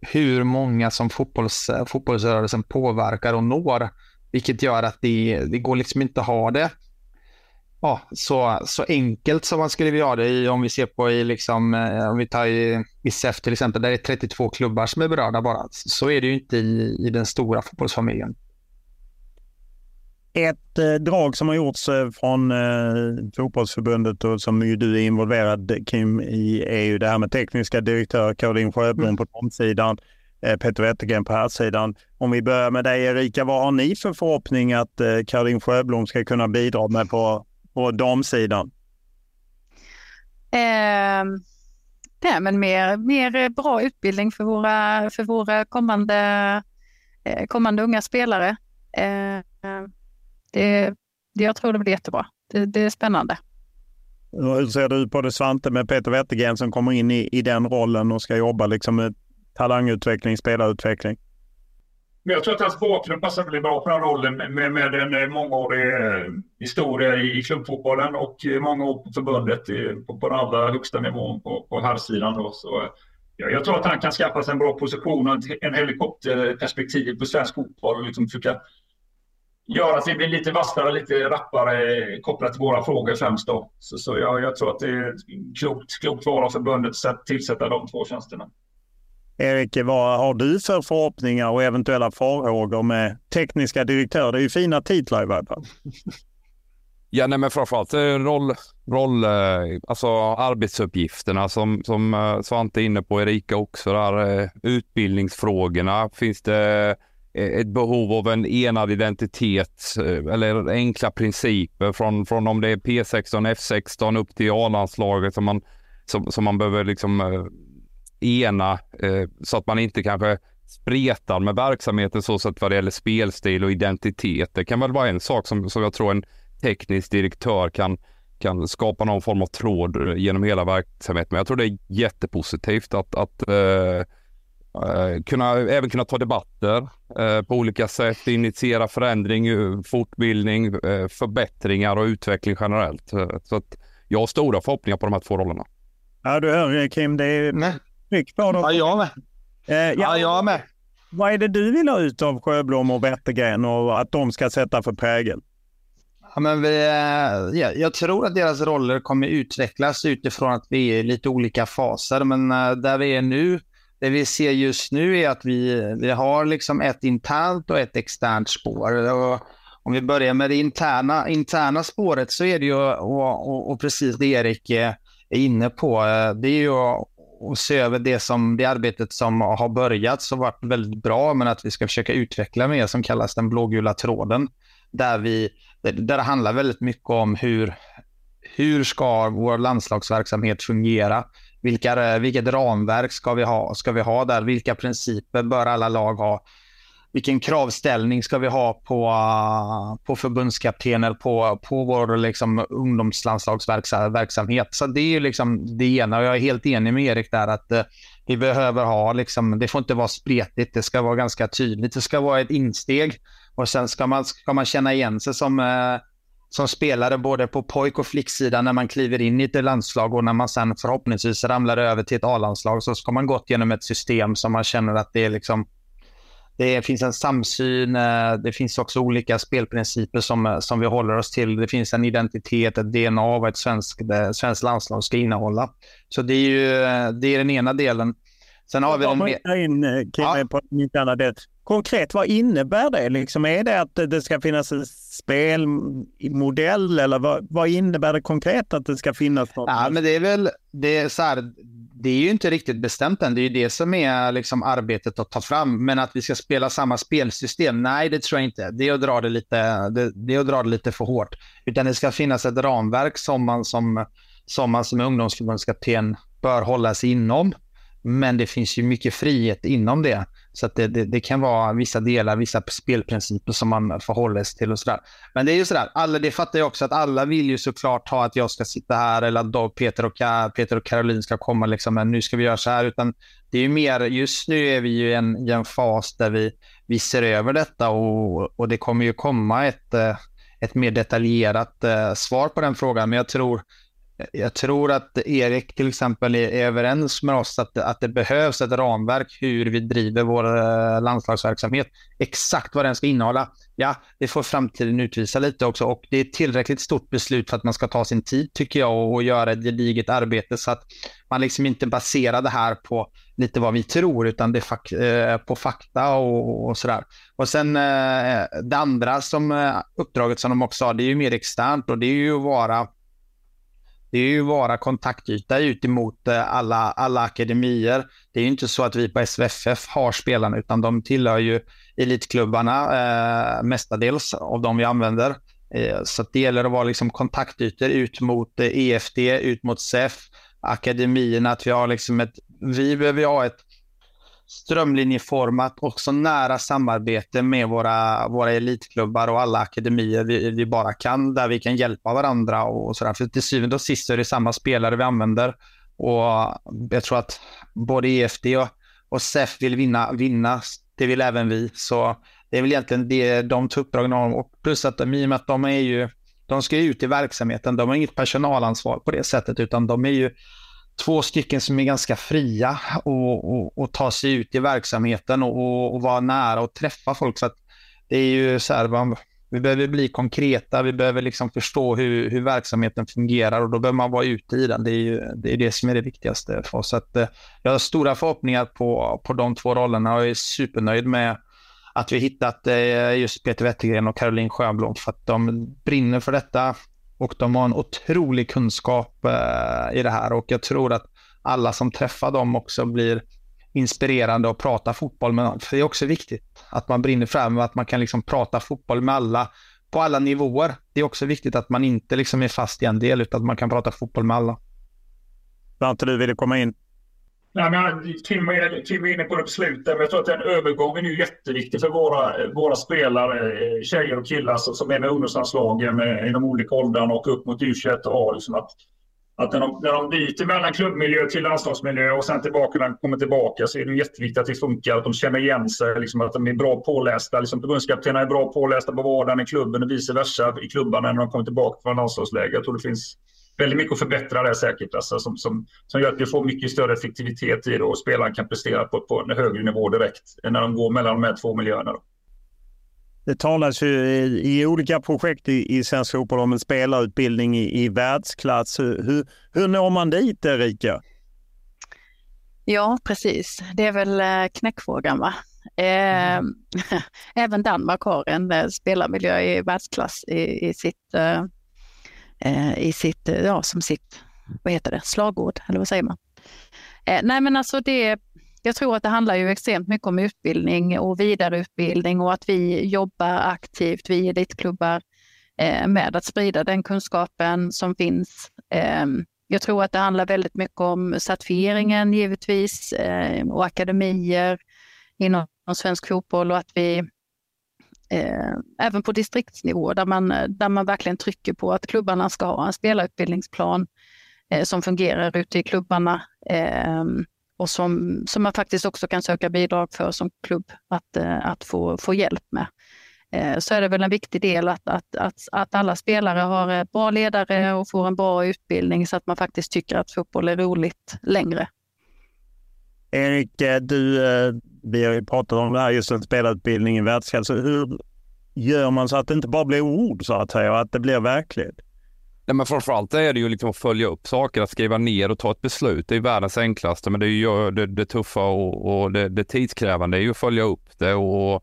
Speaker 6: hur många som fotbolls, fotbollsrörelsen påverkar och når. Vilket gör att det, det går liksom inte att ha det ja, så, så enkelt som man skulle vilja ha det i, om vi ser på i, liksom, eh, om vi tar i, i SEF till exempel, där det är 32 klubbar som är berörda bara. Så är det ju inte i, i den stora fotbollsfamiljen.
Speaker 4: Ett eh, drag som har gjorts eh, från eh, fotbollsförbundet och som ju du är involverad Kim i är ju det här med tekniska direktör Caroline Sjöblom mm. på damsidan. Peter Wettergren på här sidan. Om vi börjar med dig Erika, vad har ni för förhoppning att eh, Caroline Sjöblom ska kunna bidra med på, på damsidan?
Speaker 3: Eh, nej, men mer, mer bra utbildning för våra, för våra kommande, eh, kommande unga spelare. Eh, det, det, jag tror det blir jättebra. Det, det är spännande.
Speaker 4: Hur ser du på det Svante med Peter Wettergren som kommer in i, i den rollen och ska jobba liksom talangutveckling, spelarutveckling.
Speaker 2: jag tror att hans bakgrund passar väldigt bra på den rollen med, med en eh, mångårig eh, historia i klubbfotbollen och eh, många år på förbundet på, på den allra högsta nivån på, på herrsidan. Så, ja, jag tror att han kan skaffa sig en bra position och en helikopterperspektiv på svensk fotboll och liksom försöka göra att vi blir lite vassare lite rappare kopplat till våra frågor främst. Då. Så, så jag, jag tror att det är klokt, klokt val av förbundet att tillsätta de två tjänsterna.
Speaker 4: Erik, vad har du för förhoppningar och eventuella farhågor med tekniska direktörer? Det är ju fina titlar i varje fall.
Speaker 5: Ja, nej, men framförallt eh, roll, roll, eh, alltså arbetsuppgifterna som, som eh, Svante är inne på, Erika också där, utbildningsfrågorna. Finns det ett behov av en enad identitet eller enkla principer från, från om det är P16, F16 upp till A-landslaget som man, som, som man behöver liksom ena så att man inte kanske spretar med verksamheten så sätt vad det gäller spelstil och identitet. Det kan väl vara en sak som, som jag tror en teknisk direktör kan, kan skapa någon form av tråd genom hela verksamheten. Men jag tror det är jättepositivt att, att uh, uh, kunna, även kunna ta debatter uh, på olika sätt, initiera förändring, fortbildning, förbättringar och utveckling generellt. så att jag har stora förhoppningar på de här två rollerna.
Speaker 4: Ja, du hör Kim, det är mycket på dem.
Speaker 6: Ja, jag med.
Speaker 4: ja,
Speaker 6: ja, jag med.
Speaker 4: Vad är det du vill ha ut av Sjöblom och Wettergren och att de ska sätta för prägel?
Speaker 6: Ja, men vi, eh, ja, jag tror att deras roller kommer utvecklas utifrån att vi är i lite olika faser. Men uh, där vi är nu, det vi ser just nu är att vi, vi har liksom ett internt och ett externt spår. Och om vi börjar med det interna, interna spåret så är det ju, och, och, och precis det Erik är inne på, eh, det är ju att och se över det, som, det arbetet som har börjat som varit väldigt bra, men att vi ska försöka utveckla mer som kallas den blågula tråden. Där vi där det handlar väldigt mycket om hur, hur ska vår landslagsverksamhet fungera? Vilka, vilket ramverk ska vi ha? Ska vi ha där? Vilka principer bör alla lag ha? Vilken kravställning ska vi ha på, på förbundskaptener på, på vår liksom, ungdomslandslagsverksamhet? Så det är liksom det ena. Och jag är helt enig med Erik där att eh, vi behöver ha, liksom, det får inte vara spretigt, det ska vara ganska tydligt, det ska vara ett insteg. Och sen ska man, ska man känna igen sig som, eh, som spelare både på pojk och flicksidan när man kliver in i ett landslag och när man sen förhoppningsvis ramlar över till ett A-landslag. Så ska man gått genom ett system som man känner att det är liksom det finns en samsyn, eh, det finns också olika spelprinciper som, som vi håller oss till. Det finns en identitet, ett DNA vad ett svenskt, svenskt landslag ska innehålla. Så det är ju det är den ena delen.
Speaker 4: Sen har vi den... in, eh, Kim, på mitt andra del. Konkret, vad innebär det? Liksom, är det att det ska finnas en spelmodell eller vad, vad innebär det konkret att det ska finnas? Något?
Speaker 6: Ja, men det är väl det är så här, det är ju inte riktigt bestämt än. Det är ju det som är liksom arbetet att ta fram. Men att vi ska spela samma spelsystem, nej det tror jag inte. Det är att dra det lite, det, det är att dra det lite för hårt. Utan det ska finnas ett ramverk som man som, som, man som ungdomsförbundskapten bör hålla sig inom. Men det finns ju mycket frihet inom det. Så att det, det, det, kan vara vissa delar, vissa spelprinciper som man förhåller sig till och sådär. Men det är ju sådär, alla, det fattar jag också att alla vill ju såklart ha att jag ska sitta här eller att Peter och, Peter och Caroline ska komma liksom, men nu ska vi göra så här. Utan det är ju mer, just nu är vi ju i en, i en fas där vi, vi ser över detta och, och det kommer ju komma ett, eh, ett mer detaljerat uh, svar på den frågan. Men jag tror jag tror att Erik till exempel är överens med oss att, att det behövs ett ramverk hur vi driver vår eh, landslagsverksamhet. Exakt vad den ska innehålla, ja, det får framtiden utvisa lite också och det är ett tillräckligt stort beslut för att man ska ta sin tid tycker jag och göra ett gediget arbete så att man liksom inte baserar det här på lite vad vi tror utan det är fak eh, på fakta och, och sådär. Och sen eh, det andra som uppdraget som de också har, det är ju mer externt och det är ju att vara det är ju vara kontaktyta ut emot eh, alla, alla akademier. Det är ju inte så att vi på SVFF har spelarna, utan de tillhör ju elitklubbarna eh, mestadels av de vi använder. Eh, så det gäller att vara liksom kontaktytor ut mot eh, EFD, ut mot SEF, akademierna, att vi har liksom ett, vi behöver ha ett strömlinjeformat och så nära samarbete med våra, våra elitklubbar och alla akademier vi, vi bara kan, där vi kan hjälpa varandra och sådär. För till syvende och sist är det samma spelare vi använder och jag tror att både EFD och, och SEF vill vinna, vinna, det vill även vi. Så det är väl egentligen det de tar uppdragen om och plus att de, i och med att de är ju, de ska ut i verksamheten, de har inget personalansvar på det sättet utan de är ju två stycken som är ganska fria och, och, och ta sig ut i verksamheten och, och, och vara nära och träffa folk. Så att det är ju så här, man, Vi behöver bli konkreta, vi behöver liksom förstå hur, hur verksamheten fungerar och då behöver man vara ute i den. Det är ju, det, är det som är det viktigaste för oss. Så att, eh, jag har stora förhoppningar på, på de två rollerna och är supernöjd med att vi hittat eh, just Peter Wettergren och Caroline Sjöblom för att de brinner för detta och de har en otrolig kunskap eh, i det här och jag tror att alla som träffar dem också blir inspirerande att prata fotboll med någon. För det är också viktigt att man brinner fram och att man kan liksom prata fotboll med alla på alla nivåer. Det är också viktigt att man inte liksom är fast i en del utan att man kan prata fotboll med alla.
Speaker 4: Svante, du ville komma in?
Speaker 2: Nej, men Tim, Tim är inne på det på slutet, men jag tror att den övergången är jätteviktig för våra, våra spelare, eh, tjejer och killar som är med ungdomslandslagen i de olika åldrarna och upp mot U21 och A. Liksom att att när de, när de byter mellan klubbmiljö till landslagsmiljö och sen tillbaka när de kommer tillbaka så är det jätteviktigt att det funkar, att de känner igen sig, liksom att de är bra pålästa. Liksom förbundskaptenerna är bra pålästa på vardagen i klubben och vice versa i klubbarna när de kommer tillbaka från landslagsläger. Jag tror det finns väldigt mycket att förbättra där säkert, alltså, som, som, som gör att vi får mycket större effektivitet i det och spelaren kan prestera på, på en högre nivå direkt när de går mellan de här två miljöerna. Då.
Speaker 4: Det talas ju i, i olika projekt i, i svensk fotboll om en spelarutbildning i, i världsklass. Hur, hur når man dit, Erika?
Speaker 3: Ja, precis. Det är väl eh, knäckfrågan, va? Mm. Även Danmark har en eh, spelarmiljö i världsklass i, i sitt, eh, Eh, i sitt, eh, ja, som sitt, vad heter det, slagord, eller vad säger man? Eh, nej, men alltså det, jag tror att det handlar ju extremt mycket om utbildning och vidareutbildning och att vi jobbar aktivt, vi elitklubbar, eh, med att sprida den kunskapen som finns. Eh, jag tror att det handlar väldigt mycket om certifieringen givetvis eh, och akademier inom svensk fotboll och att vi Eh, även på distriktsnivå där man, eh, där man verkligen trycker på att klubbarna ska ha en spelarutbildningsplan eh, som fungerar ute i klubbarna och som, som man faktiskt också kan söka bidrag för som klubb att, eh, att få, få hjälp med. Eh, så är det väl en viktig del att, att, att, att alla spelare har bra ledare och får en bra utbildning så att man faktiskt tycker att fotboll är roligt längre.
Speaker 4: Erik, eh, du, eh, vi har ju pratat om det här, just en spelarutbildning i världsklass. Hur gör man så att det inte bara blir ord så att säga och att det blir verklighet?
Speaker 5: Nej, men framförallt är det ju liksom att följa upp saker, att skriva ner och ta ett beslut. Det är världens enklaste, men det är ju det, det tuffa och, och det, det tidskrävande är ju att följa upp det. Och,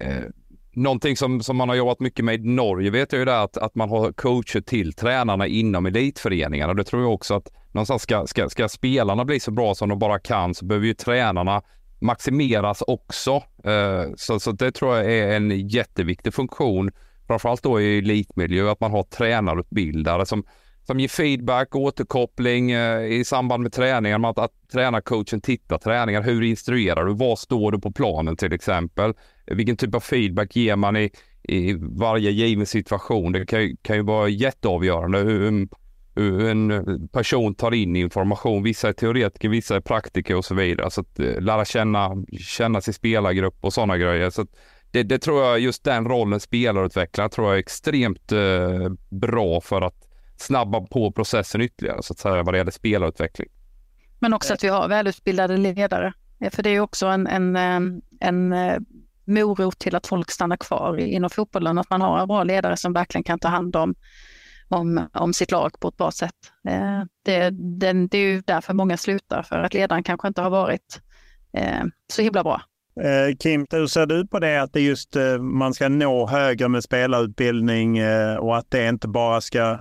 Speaker 5: eh, någonting som, som man har jobbat mycket med i Norge vet jag ju det att, att man har coacher till tränarna inom elitföreningarna. Det tror jag också att någonstans ska, ska, ska spelarna bli så bra som de bara kan så behöver ju tränarna maximeras också. Eh, så, så det tror jag är en jätteviktig funktion framförallt då i elitmiljö, att man har tränarutbildare som, som ger feedback, återkoppling eh, i samband med träningen, att, att tränarcoachen tittar träningar. Hur instruerar du? Var står du på planen till exempel? Vilken typ av feedback ger man i, i varje given situation? Det kan, kan ju vara jätteavgörande hur, hur en person tar in information. Vissa är teoretiker, vissa är praktiker och så vidare. Så att eh, lära känna, känna sin spelargrupp och sådana grejer. Så att, det, det, tror jag, just den rollen spelarutvecklare tror jag är extremt eh, bra för att snabba på processen ytterligare så att säga vad det gäller spelarutveckling.
Speaker 3: Men också att vi har välutbildade ledare. För det är också en, en, en, eh, morot till att folk stannar kvar inom fotbollen, att man har en bra ledare som verkligen kan ta hand om, om, om sitt lag på ett bra sätt. Eh, det, det, det är ju därför många slutar, för att ledaren kanske inte har varit eh, så himla bra.
Speaker 4: Kim, hur ser du på det att det just man ska nå högre med spelarutbildning och att det inte bara ska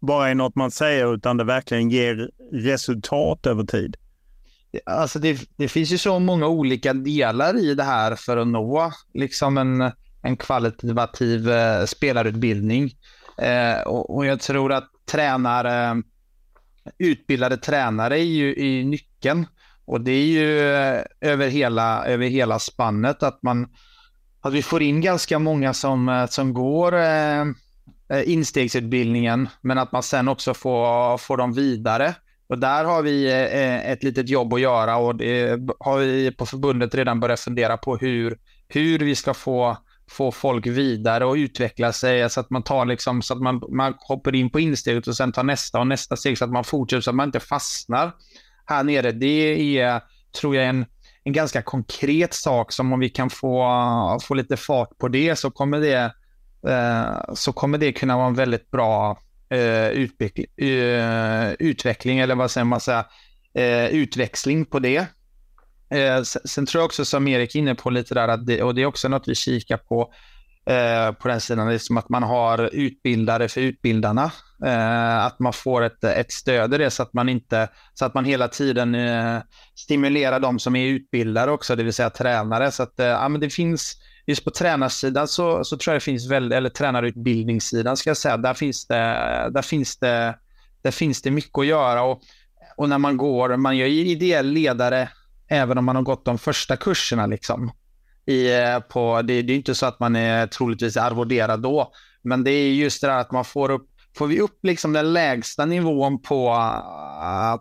Speaker 4: bara är något man säger utan det verkligen ger resultat över tid?
Speaker 6: Alltså det, det finns ju så många olika delar i det här för att nå liksom en, en kvalitativ eh, spelarutbildning. Eh, och, och, jag tror att tränare, utbildade tränare är ju i nyckeln. Och det är ju eh, över hela, över hela spannet att man att vi får in ganska många som, eh, som går eh, Eh, instegsutbildningen, men att man sen också får, får dem vidare. Och där har vi eh, ett litet jobb att göra och det har vi på förbundet redan börjat fundera på hur, hur vi ska få, få folk vidare och utveckla sig så att man tar liksom, så att man, man hoppar in på insteget och sen tar nästa och nästa steg så att man fortsätter så att man inte fastnar här nere, det är, tror jag, en, en ganska konkret sak som om vi kan få, få lite fart på det så kommer det Eh, så kommer det kunna vara en väldigt bra eh, utveckling, eh, utveckling, eller vad säger man, säga, eh, utväxling på det. Eh, sen tror jag också som Erik är inne på lite där, att det, och det är också något vi kikar på, eh, på den sidan, det är som att man har utbildare för utbildarna. Eh, att man får ett, ett stöd i det så att man inte, så att man hela tiden eh, stimulerar de som är utbildare också, det vill säga tränare. Så att eh, ja, men det finns, just på tränarsidan så, så tror jag det finns väldigt, eller tränarutbildningssidan ska jag säga, där finns det, där finns det, där finns det mycket att göra. Och, och när man går, man gör ju ideell ledare även om man har gått de första kurserna. Liksom. I, på, det, det är inte så att man är troligtvis arvoderad då, men det är just det där att man får upp Får vi upp liksom den lägsta nivån på,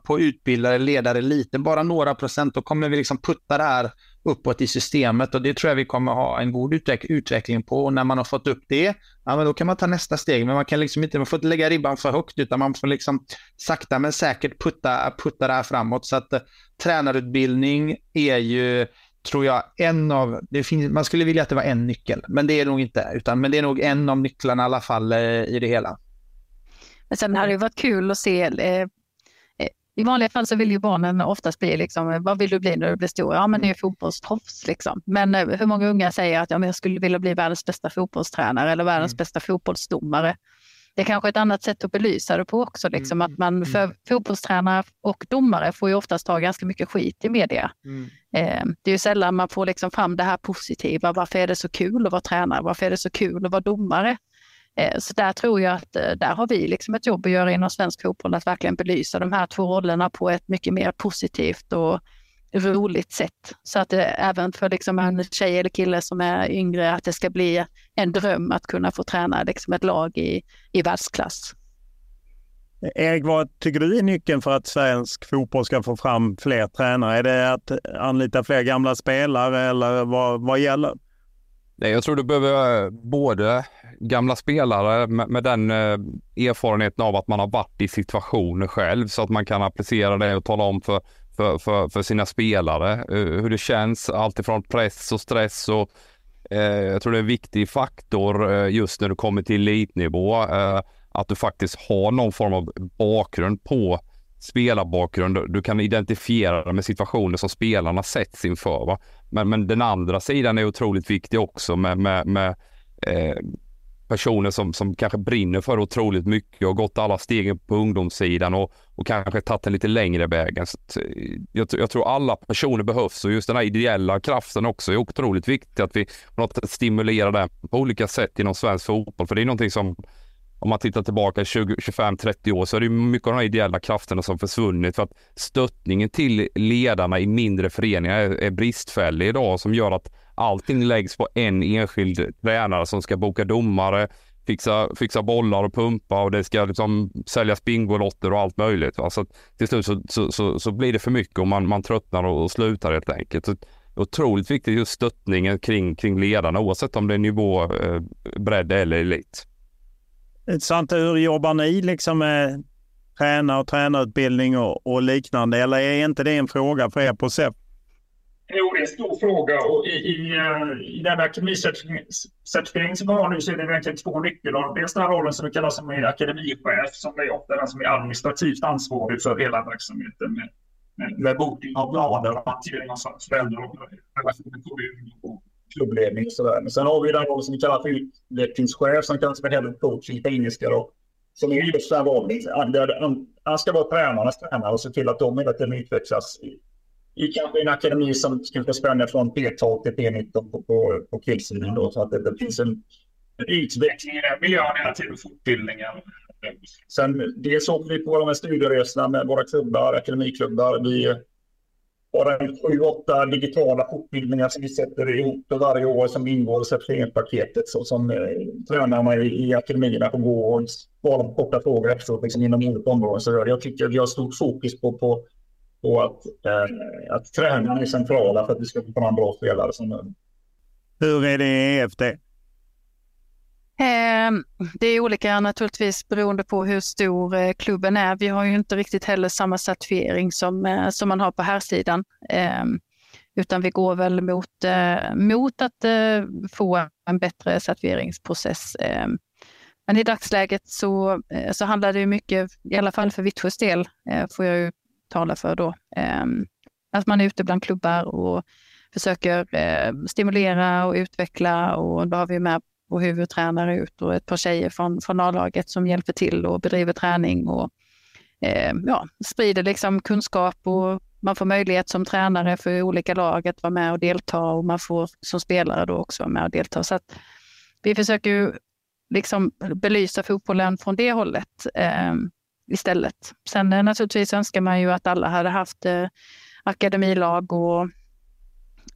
Speaker 6: på utbildare, ledare lite, bara några procent, då kommer vi liksom putta det här uppåt i systemet och det tror jag vi kommer ha en god utveck utveckling på. Och när man har fått upp det, ja, men då kan man ta nästa steg. Men man kan liksom inte, man får inte lägga ribban för högt utan man får liksom sakta men säkert putta, putta det här framåt. Så att eh, tränarutbildning är ju tror jag en av, det finns, man skulle vilja att det var en nyckel, men det är nog inte, utan men det är nog en av nycklarna i alla fall eh, i det hela.
Speaker 3: Men sen hade det varit kul att se eh, i vanliga fall så vill ju barnen oftast bli, liksom, vad vill du bli när du blir stor? Ja, men det är fotbollsproffs. Liksom. Men eh, hur många unga säger att ja, men jag skulle vilja bli världens bästa fotbollstränare eller världens mm. bästa fotbollsdomare? Det är kanske ett annat sätt att belysa det på också. Liksom, mm. att man, mm. för fotbollstränare och domare får ju oftast ta ganska mycket skit i media. Mm. Eh, det är ju sällan man får liksom fram det här positiva. Varför är det så kul att vara tränare? Varför är det så kul att vara domare? Eh, så där tror jag att eh, där har vi liksom ett jobb att göra inom svensk fotboll, att verkligen belysa de här två rollerna på ett mycket mer positivt och roligt sätt. Så att det även för liksom en tjej eller kille som är yngre, att det ska bli en dröm att kunna få träna liksom ett lag i, i världsklass.
Speaker 4: Erik, vad tycker du är nyckeln för att svensk fotboll ska få fram fler tränare? Är det att anlita fler gamla spelare eller vad, vad gäller?
Speaker 5: Nej, jag tror du behöver eh, både gamla spelare med, med den eh, erfarenheten av att man har varit i situationer själv så att man kan applicera det och tala om för, för, för, för sina spelare eh, hur det känns, alltifrån press och stress och eh, jag tror det är en viktig faktor eh, just när du kommer till elitnivå eh, att du faktiskt har någon form av bakgrund på spelarbakgrund. Du kan identifiera dig med situationer som spelarna sätts inför. Va? Men, men den andra sidan är otroligt viktig också med, med, med eh, personer som, som kanske brinner för otroligt mycket och gått alla stegen på ungdomssidan och, och kanske tagit den lite längre vägen. Så eh, jag, jag, tror alla personer behövs och just den här ideella kraften också är otroligt viktig att vi på något sätt stimulerar den på olika sätt inom svensk fotboll. För det är någonting som om man tittar tillbaka 20, 25, 30 år så är det mycket av de här ideella krafterna som försvunnit för att stöttningen till ledarna i mindre föreningar är, är bristfällig idag som gör att allting läggs på en enskild tränare som ska boka domare, fixa, fixa bollar och pumpa och det ska liksom säljas bingolotter och allt möjligt. Va? Så till slut så, så, så, så, blir det för mycket och man, man tröttnar och, och slutar helt enkelt. Så otroligt viktigt just stöttningen kring, kring ledarna oavsett om det är nivå, eh, bredd eller elit.
Speaker 4: Intressant. Hur jobbar ni liksom med tränare och tränarutbildning och, och, liknande? Eller är inte det en fråga för er på SEP?
Speaker 2: Jo, det är en stor fråga och i, i, eh, i den akademicertifiering som vi har nu så är det egentligen två nyckelroller. Dels den här rollen som vi kallar som är akademichef som är ofta den som är administrativt ansvarig för hela verksamheten med, med, med bokning av planer och hantering av föräldrar och relationer. med kommun och klubbledning och sådär. Men sen har vi den rollen som vi kallar för utvecklingschef som kallas för head of coaching på engelska då. Som är just den rollen. Han ska vara tränarnas tränare och se till att de hela tiden utvecklas i, i kanske en akademi som kanske spänner från P12 till P19 på, på, på killsidan då. Så att det, det finns en utveckling i den miljön hela tiden, fortbildningen. Sen dels åker vi på de här studieresorna med våra klubbar, akademiklubbar. Vi har en sju, åtta digitala fortbildningar som vi sätter ihop varje år som ingår i certifieringspaketet så som eh, tränarna i, i akademierna får gå och svara på korta frågor efteråt liksom inom olika områden. Så jag tycker vi har stort fokus på, på, på att, eh, att tränarna är centrala för att vi ska få fram bra spelare som möjligt.
Speaker 4: Hur är det i EFD?
Speaker 3: Ehm, det är olika naturligtvis beroende på hur stor eh, klubben är. Vi har ju inte riktigt heller samma certifiering som, eh, som man har på här sidan. Ehm, utan vi går väl mot, eh, mot att eh, få en bättre certifieringsprocess. Eh, men i dagsläget så, eh, så handlar det mycket, i alla fall för Vittsjös del, eh, får jag ju tala för då, ehm, att man är ute bland klubbar och försöker eh, stimulera och utveckla och då har vi med vår huvudtränare ut och ett par tjejer från, från A-laget som hjälper till och bedriver träning och eh, ja, sprider liksom kunskap och man får möjlighet som tränare för olika lag att vara med och delta och man får som spelare då också vara med och delta. Så att vi försöker ju liksom belysa fotbollen från det hållet eh, istället. Sen eh, naturligtvis önskar man ju att alla hade haft eh, akademilag och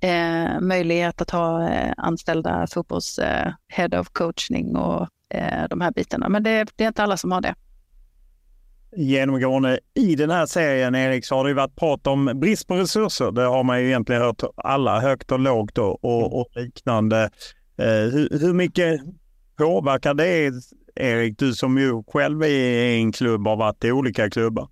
Speaker 3: eh, möjlighet att ha eh, anställda fotbolls eh, head of coaching och eh, de här bitarna. Men det, det är inte alla som har det.
Speaker 4: Genomgående i den här serien, Erik, så har det varit prat om brist på resurser. Det har man ju egentligen hört alla, högt och lågt och, och, och liknande. Eh, hur, hur mycket påverkar det, Erik, du som ju själv är i en klubb har varit i olika klubbar?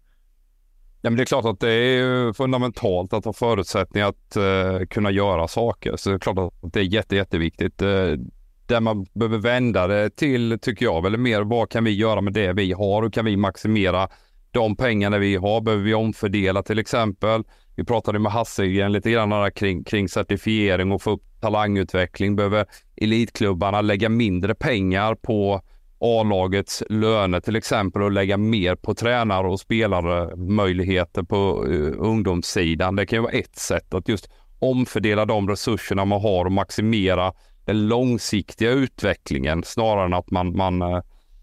Speaker 5: Ja, men det är klart att det är fundamentalt att ha förutsättningar att uh, kunna göra saker. Så det är klart att det är jätte, jätteviktigt. Eh, uh, där man behöver vända det till, tycker jag, eller mer vad kan vi göra med det vi har? Hur kan vi maximera de pengarna vi har? Behöver vi omfördela till exempel? Vi pratade med Hasse lite grann kring, kring certifiering och få upp talangutveckling. Behöver elitklubbarna lägga mindre pengar på A-lagets löner till exempel och lägga mer på tränare och spelare möjligheter på uh, ungdomssidan. Det kan ju vara ett sätt att just omfördela de resurserna man har och maximera den långsiktiga utvecklingen snarare än att man, man eh,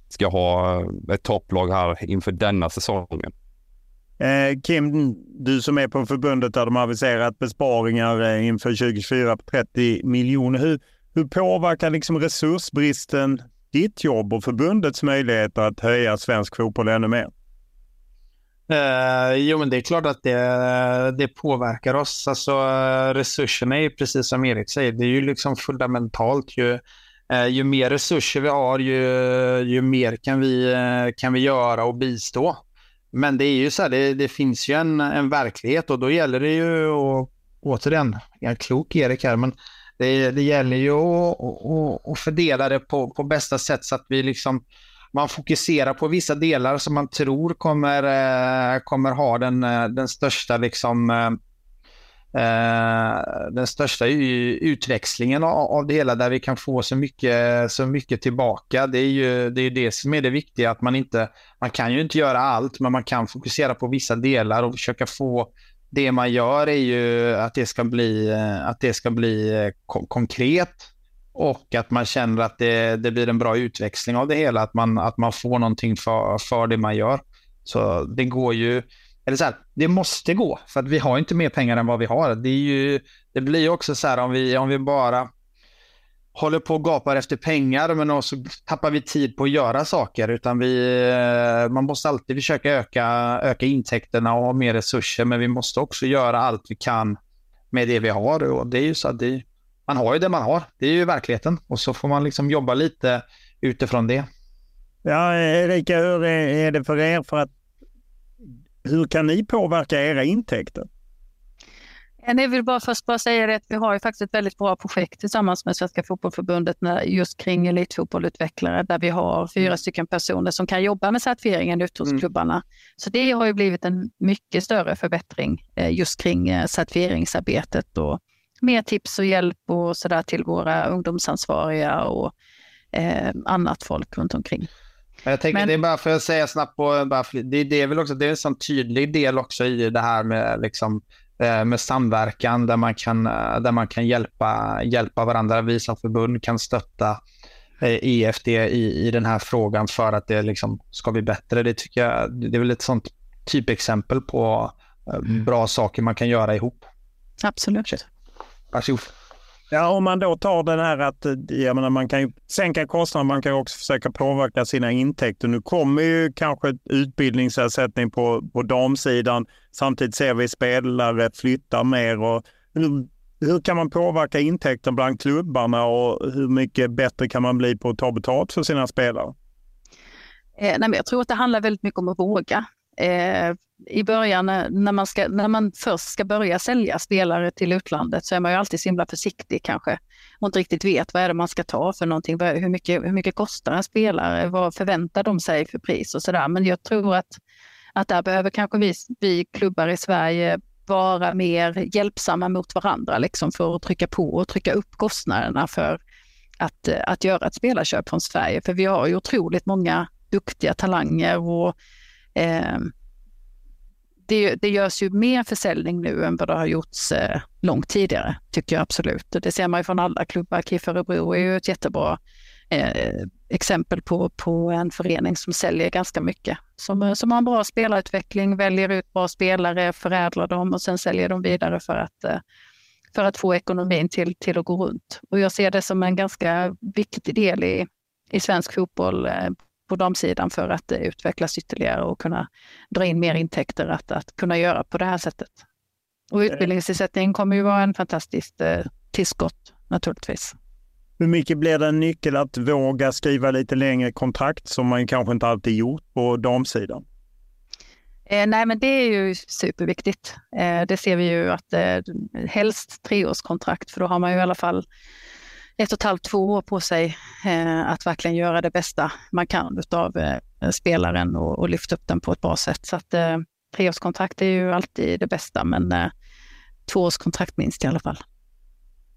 Speaker 5: ska ha eh, ett topplag här inför denna säsongen.
Speaker 4: Eh, Kim, du som är på förbundet där de har aviserat besparingar inför 2024 på 30 miljoner. Hur, hur påverkar liksom resursbristen ditt jobb och förbundets möjligheter att höja svensk fotboll ännu mer?
Speaker 6: Eh, jo, men det är klart att det, det påverkar oss. Alltså, resurserna är ju precis som Erik säger, det är ju liksom fundamentalt. Ju, eh, ju mer resurser vi har, ju, ju mer kan vi, eh, kan vi göra och bistå. Men det är ju så här, det, det finns ju en, en verklighet och då gäller det ju, och återigen, jag är klok Erik här, men det, det gäller ju att, att, att fördela det på, på bästa sätt så att vi liksom man fokuserar på vissa delar som man tror kommer, eh, kommer ha den, eh, den största liksom, eh, den största utväxlingen av det hela där vi kan få så mycket, så mycket tillbaka. Det är ju det, är det som är det viktiga, att man inte, man kan ju inte göra allt, men man kan fokusera på vissa delar och försöka få det man gör är ju att det ska bli, eh, att det ska bli eh, konkret och att man känner att det, det blir en bra utväxling av det hela, att man, att man får någonting för, för det man gör. Så det går ju, eller så här, det måste gå, för att vi har inte mer pengar än vad vi har. Det, är ju, det blir också så här om vi, om vi bara håller på och gapar efter pengar men också tappar vi tid på att göra saker. Utan vi, eh, man måste alltid försöka öka, öka intäkterna och ha mer resurser men vi måste också göra allt vi kan med det vi har. Och det är ju så att det, man har ju det man har. Det är ju verkligheten och så får man liksom jobba lite utifrån det.
Speaker 4: Ja, Erika, hur är det för er? För att, hur kan ni påverka era intäkter?
Speaker 3: Jag vill bara först bara säga att vi har ju faktiskt ett väldigt bra projekt tillsammans med Svenska Fotbollförbundet just kring elitfotbollutvecklare där vi har fyra mm. stycken personer som kan jobba med certifieringen ute hos mm. klubbarna. Så det har ju blivit en mycket större förbättring eh, just kring eh, certifieringsarbetet och mer tips och hjälp och sådär till våra ungdomsansvariga och eh, annat folk runt omkring.
Speaker 6: Jag tänker, Men... det är bara för att säga snabbt på, bara för, det, det är väl också, det är en sån tydlig del också i det här med liksom med samverkan där man kan, eh, där man kan hjälpa, hjälpa varandra. Vi som förbund kan stötta EFD eh, e i, i den här frågan för att det liksom ska bli bättre. Det tycker jag, det är väl ett sånt typexempel på bra saker man kan göra ihop.
Speaker 3: Absolut.
Speaker 6: Varsågod.
Speaker 4: Ja, om man då tar den här att eh, jag menar, man kan ju sänka kostnader, man kan också försöka påverka sina intäkter. Nu kommer ju kanske utbildningsersättning på, på damsidan. Samtidigt ser vi spelare flytta mer. Och hur, hur kan man påverka intäkten bland klubbarna och hur mycket bättre kan man bli på att ta betalt för sina spelare?
Speaker 3: Eh, nej, men jag tror att det handlar väldigt mycket om att våga. Eh, I början eh, när man, ska, när man först ska börja sälja spelare till utlandet så är man ju alltid så himla försiktig kanske och inte riktigt vet vad är det man ska ta för någonting. Hur mycket, hur mycket kostar en spelare? Vad förväntar de sig för pris och sådär. Men jag tror att, att där behöver kanske vi, vi klubbar i Sverige vara mer hjälpsamma mot varandra liksom för att trycka på och trycka upp kostnaderna för att, att göra ett spelarköp från Sverige. För vi har ju otroligt många duktiga talanger och eh, det, det görs ju mer försäljning nu än vad det har gjorts eh, långt tidigare, tycker jag absolut. Det ser man ju från alla klubbar. KIF Örebro är ju ett jättebra eh, exempel på, på en förening som säljer ganska mycket. Som, eh, som har en bra spelarutveckling, väljer ut bra spelare, förädlar dem och sen säljer de vidare för att, eh, för att få ekonomin till, till att gå runt. Och jag ser det som en ganska viktig del i, i svensk fotboll eh, på damsidan för att eh, utvecklas ytterligare och kunna dra in mer intäkter att, att kunna göra på det här sättet. Och utbildningsersättningen kommer ju vara en fantastiskt eh, tillskott naturligtvis.
Speaker 4: Hur mycket blir det en nyckel att våga skriva lite längre kontrakt som man kanske inte alltid gjort på damsidan?
Speaker 3: Eh, nej, men det är ju superviktigt. Eh, det ser vi ju att eh, helst treårskontrakt, för då har man ju i alla fall ett och ett halvt, två år på sig eh, att verkligen göra det bästa man kan av eh, spelaren och, och, lyfta upp den på ett bra sätt. Så att eh, treårskontrakt är ju alltid det bästa, men eh, tvåårskontrakt minst i alla fall.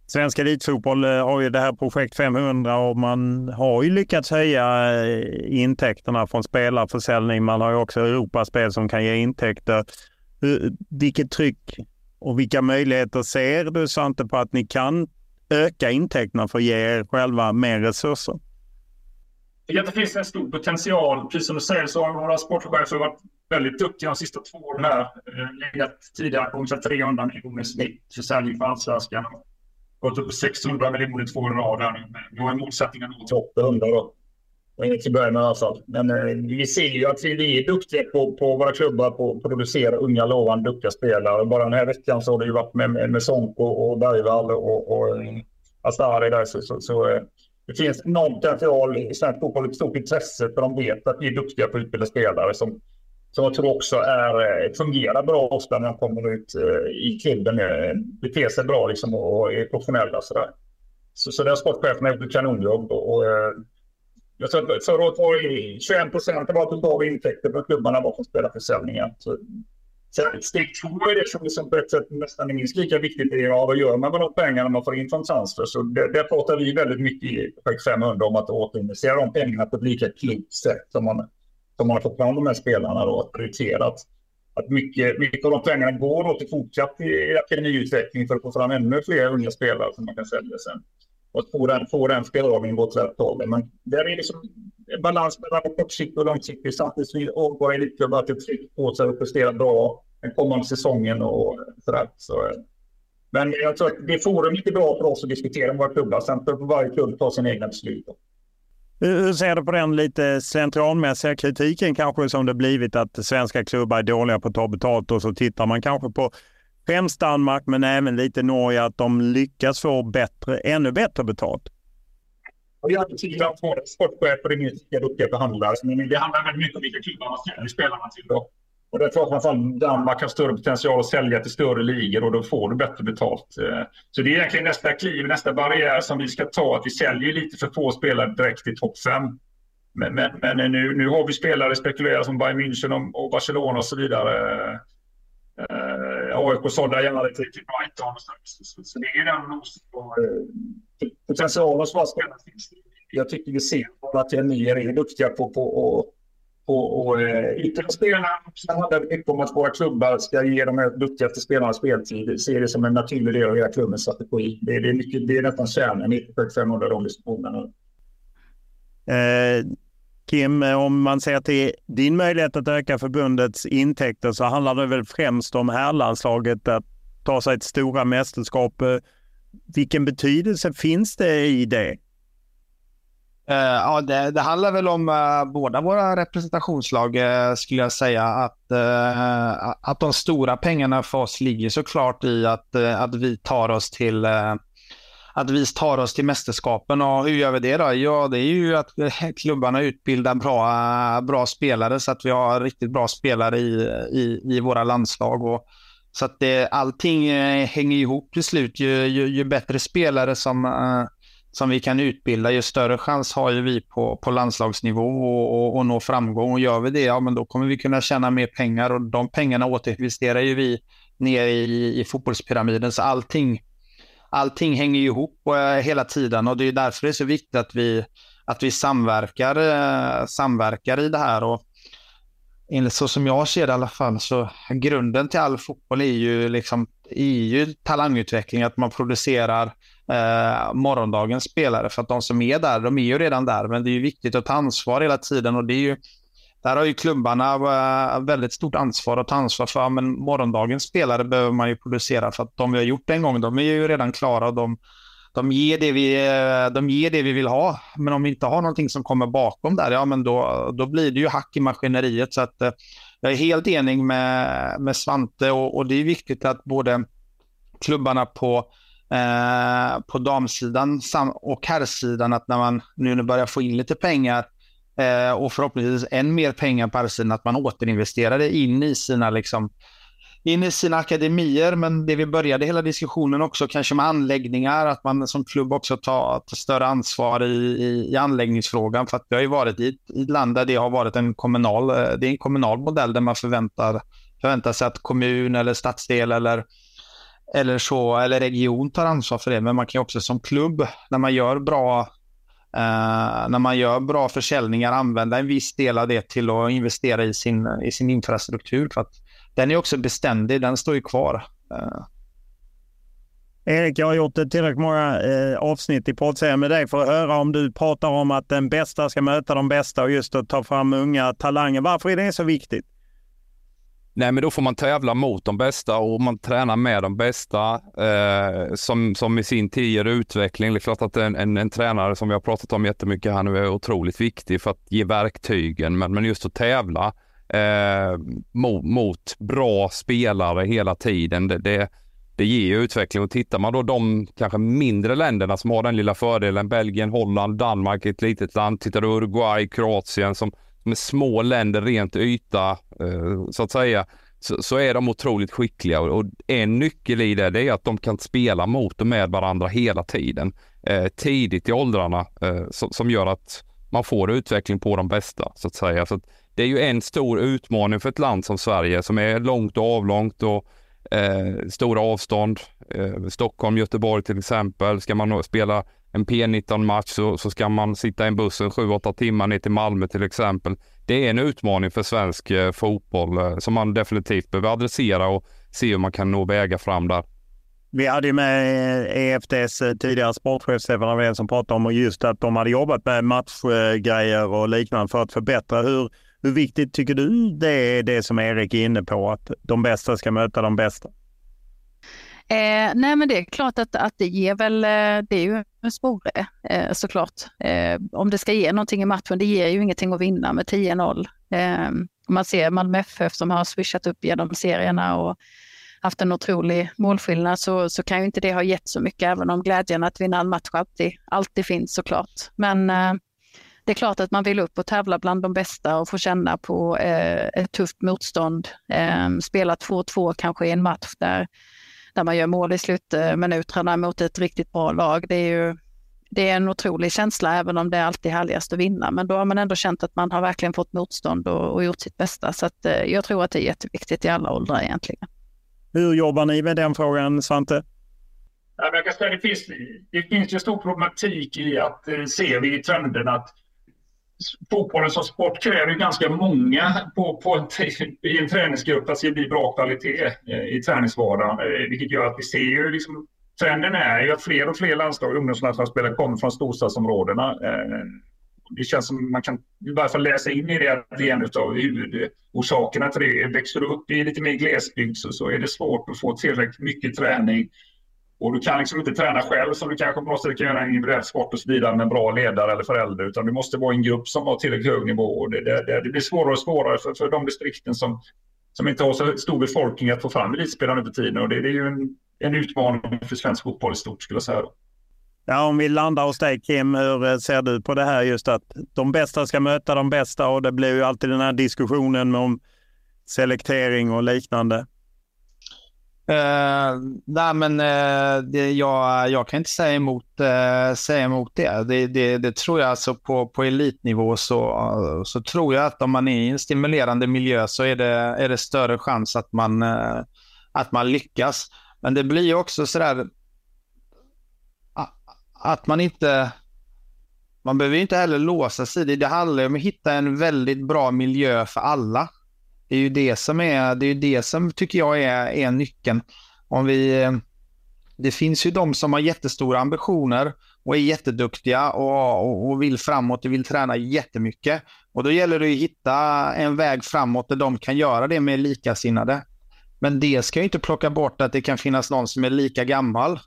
Speaker 4: Svensk elitfotboll eh, har ju det här projekt 500 och man har ju lyckats höja eh, intäkterna från spelarförsäljning. Man har ju också Europaspel som kan ge intäkter. Vilket tryck och vilka möjligheter ser du Svante på att ni kan öka intäkterna för att ge er själva mer resurser?
Speaker 2: Jag tycker att det finns en stor potential. Precis som du säger så har våra sportchefer varit väldigt duktiga de sista två åren här. Eh, legat tidigare på ungefär 300 miljoner snitt försäljning för allsvenskan. Gått upp på 600 miljoner två år i rad Nu har målsättningen till 800 då. Inget till början med i alla fall. Men eh, vi ser ju att vi är duktiga på, på våra klubbar på att producera unga lovande duktiga spelare. Bara den här veckan så har det ju varit med, med, med Sonko och Bergvall och, och och eh, Astari där. Så, så, så eh, det finns någon potential i svensk fotboll, ett stort intresse för de vet att vi är duktiga på att utbilda spelare som, som jag tror också är, eh, fungerar bra ofta när de kommer ut eh, i klubben. Eh, Beter sig bra liksom och är professionella. Så, där. så, så där har sportcheferna gjort ett kanonjobb. Och, och, jag tror att förra året var det 21 procent av totala intäkter för klubbarna var från spelarförsäljningen. Så, steg två är det som liksom på ett sätt nästan är minst lika viktigt. Är vad gör man med de pengarna man får in från transfer? Så det, där pratar vi väldigt mycket i projekt 500 om att återinvestera de pengarna på ett lika klokt sätt som man, som man har fått fram de här spelarna Att prioriterat. Att mycket, mycket av de pengarna går då till fortsatt akademiutveckling för att få fram ännu fler unga spelare som man kan sälja sen och får den, få den speldragningen gå åt rätt håll. Men där är liksom en balans mellan kortsiktigt och långsiktigt. Samtidigt som våra elitklubbar har ett tryck på sig att prestera bra den kommande säsongen och sådär. Så, eh, men jag tror att det forumet är bra för oss att diskutera med våra klubbar. Sen får varje klubb ta sina egna beslut.
Speaker 4: Hur ser du på den lite slentrianmässiga kritiken kanske som det blivit att svenska klubbar är dåliga på att ta betalt och så tittar man kanske på främst Danmark men även lite Norge, att de lyckas få bättre, ännu bättre betalt?
Speaker 2: Och jag tycker att våra sportchefer är minst duktiga behandlare. Men det handlar väldigt mycket om vilka klubbar man säljer spelarna till. Då. Och det tror jag framförallt Danmark har större potential att sälja till större ligor och då får du bättre betalt. Eh. Så det är egentligen nästa kliv, nästa barriär som vi ska ta. Att vi säljer lite för få spelare direkt i topp 5. Men, men, men, nu, nu har vi spelare spekulerar som Bayern München och Barcelona och så vidare. Eh. Eh, AIK sålde gärna lite till Brighton. Så, så, så det är den nosen. potentialen som har spelat finns. Jag tycker vi ser att Emier är duktiga på, på att och, och eh, spelarna som handlar mycket om att våra klubbar ska ge de här duktigaste spelarna speltid. Ser det som en naturlig del av hela klubbens strategi. Det, det, är, mycket, det är nästan kärnan i 500 de diskussionerna.
Speaker 4: Eh, Kim, eh, om man ser till din möjlighet att öka förbundets intäkter så handlar det väl främst om herrlandslaget att ta sig till stora mästerskap. Eh, vilken betydelse finns det i det?
Speaker 6: Uh, ja, det, det, handlar väl om uh, båda våra representationslag uh, skulle jag säga. Att, att de stora pengarna för oss ligger såklart i att, att vi tar oss till att vi tar oss till mästerskapen. Och hur gör vi det då? Ja, det är ju att eh, klubbarna utbildar bra, bra spelare så att vi har riktigt bra spelare i, i, i våra landslag. Och, så att det, allting eh, hänger ihop till slut. Ju, ju, ju bättre spelare som, eh, som vi kan utbilda, ju större chans har ju vi på, på landslagsnivå och, och, och nå framgång. Och gör vi det, ja men då kommer vi kunna tjäna mer pengar och de pengarna återinvesterar ju vi ner i, i fotbollspyramiden. Så allting, allting hänger ihop eh, hela tiden och det är därför det är så viktigt att vi, att vi samverkar, eh, samverkar i det här. Och, enligt så som jag ser det i alla fall, så grunden till all fotboll är ju, liksom, är ju talangutveckling, att man producerar eh, morgondagens spelare. För att de som är där, de är ju redan där, men det är ju viktigt att ta ansvar hela tiden och det är ju där har ju klubbarna eh, väldigt stort ansvar att ta ansvar för, men morgondagens spelare behöver man ju producera för att de vi har gjort en gång, de är ju redan klara och de, de, ger det vi, eh, de ger det vi vill ha. Men om vi inte har någonting som kommer bakom där, ja men då, då blir det ju hack i maskineriet. Så att eh, jag är helt enig med, med Svante och, och det är viktigt att både klubbarna på eh, på damsidan och herrsidan att när man nu börjar få in lite pengar eh, och förhoppningsvis än mer pengar på herrsidan att man återinvesterar det in i sina liksom, in i sina akademier, men det vi började hela diskussionen också, kanske med anläggningar, att man som klubb också tar, tar större ansvar i, i, i, anläggningsfrågan, för att vi har ju varit i, i ett land där det har varit en kommunal, eh, det är en kommunal modell där man förväntar, förväntar sig att kommun eller stadsdel eller eller så, eller region tar ansvar för det, men man kan också som klubb, när man gör bra Uh, när man gör bra försäljningar använda en viss del av det till att investera i sin, i sin infrastruktur. För att den är också beständig, den står ju kvar. Uh.
Speaker 4: Erik, jag har gjort tillräckligt många eh, avsnitt i poddserien med dig för att höra om du pratar om att den bästa ska möta de bästa och just att ta fram unga talanger. Varför är det så viktigt?
Speaker 5: Nej, men då får man tävla mot de bästa och man tränar med de bästa eh, som, som i sin tid ger utveckling. Det är klart att en, en, en, tränare som vi har pratat om jättemycket här nu är otroligt viktig för att ge verktygen, men, men just att tävla eh, mot, mot, bra spelare hela tiden. Det, det, det ger utveckling och tittar man då de kanske mindre länderna som har den lilla fördelen, Belgien, Holland, Danmark, ett litet land, tittar du Uruguay, Kroatien som, med små länder rent yta eh, så att säga, så, så, är de otroligt skickliga och, en nyckel i det, det är att de kan spela mot och med varandra hela tiden, eh, tidigt i åldrarna, eh, som, som gör att man får utveckling på de bästa så att säga. Så att det är ju en stor utmaning för ett land som Sverige som är långt och avlångt och eh, stora avstånd. Eh, Stockholm, Göteborg till exempel. Ska man spela en P19-match så, så ska man sitta i en bussen 7-8 timmar ner till Malmö till exempel. Det är en utmaning för svensk eh, fotboll eh, som man definitivt behöver adressera och se hur man kan nå vägar fram där.
Speaker 4: Vi hade ju med eh, EFDs eh, tidigare sportchef Stefan Löfven som pratade om just att de hade jobbat med matchgrejer och liknande för att förbättra. Hur, hur viktigt tycker du det är det som Erik är inne på, att de bästa ska möta de bästa?
Speaker 3: Eh, nej men det är klart att, att det ger väl, eh, det är ju en sporre eh, såklart. Eh, om det ska ge någonting i matchen, det ger ju ingenting att vinna med 10-0. Eh, man ser Malmö FF som har swishat upp genom serierna och haft en otrolig målskillnad så, så kan ju inte det ha gett så mycket, även om glädjen att vinna en match alltid, alltid finns såklart. Men eh, det är klart att man vill upp och tävla bland de bästa och få känna på eh, ett tufft motstånd. Eh, spela 2-2 kanske i en match där, där man gör mål i slutminuterna mot ett riktigt bra lag. Det är ju det är en otrolig känsla, även om det är alltid härligast att vinna. Men då har man ändå känt att man har verkligen fått motstånd och, och gjort sitt bästa. Så att, eh, jag tror att det är jätteviktigt i alla åldrar egentligen.
Speaker 4: Hur jobbar ni med den frågan, Svante?
Speaker 2: Ja, jag kan säga, det, finns, det finns ju stor problematik i att eh, se vi i trenden att fotbollen som sport kräver ganska många på, på en, i en träningsgrupp för att det blir bra kvalitet eh, i träningsvardagen. Eh, vilket gör att vi ser ju liksom, trenden är ju att fler och fler landslag, ungdomslandslagsspelare kommer från storstadsområdena. Eh, det känns som man kan i varje fall läsa in i det att det är en av huvudorsakerna till det. Växer du upp i lite mer glesbygd så, så är det svårt att få tillräckligt mycket träning och du kan liksom inte träna själv som du kanske måste kan göra en individuell sport och så vidare med en bra ledare eller förälder. Utan du måste vara i en grupp som har tillräckligt hög nivå. Och det, det, det blir svårare och svårare för, för de distrikten som, som inte har så stor befolkning att få fram elitspelare över tiden. Och det, det är ju en, en utmaning för svensk fotboll i stort skulle jag säga.
Speaker 4: Ja, om vi landar hos dig Kim, hur eh, ser du på det här just att de bästa ska möta de bästa och det blir ju alltid den här diskussionen om selektering och liknande.
Speaker 6: Uh, nej, men uh, det, jag, jag kan inte säga emot, uh, säga emot det. Det, det. det, tror jag alltså på, på elitnivå så, så tror jag att om man är i en stimulerande miljö så är det, är det större chans att man, att man lyckas. Men det blir också sådär att man inte... Man behöver inte heller låsa sig. Det, det handlar om att hitta en väldigt bra miljö för alla. Det är ju det som, är, det är det som tycker jag är, är nyckeln. Om vi, eh, det finns ju de som har jättestora ambitioner och är jätteduktiga och, och, och vill framåt och vill träna jättemycket. Och då gäller det att hitta en väg framåt där de kan göra det med likasinnade. Men det ska ju inte plocka bort att det kan finnas någon som är lika gammal.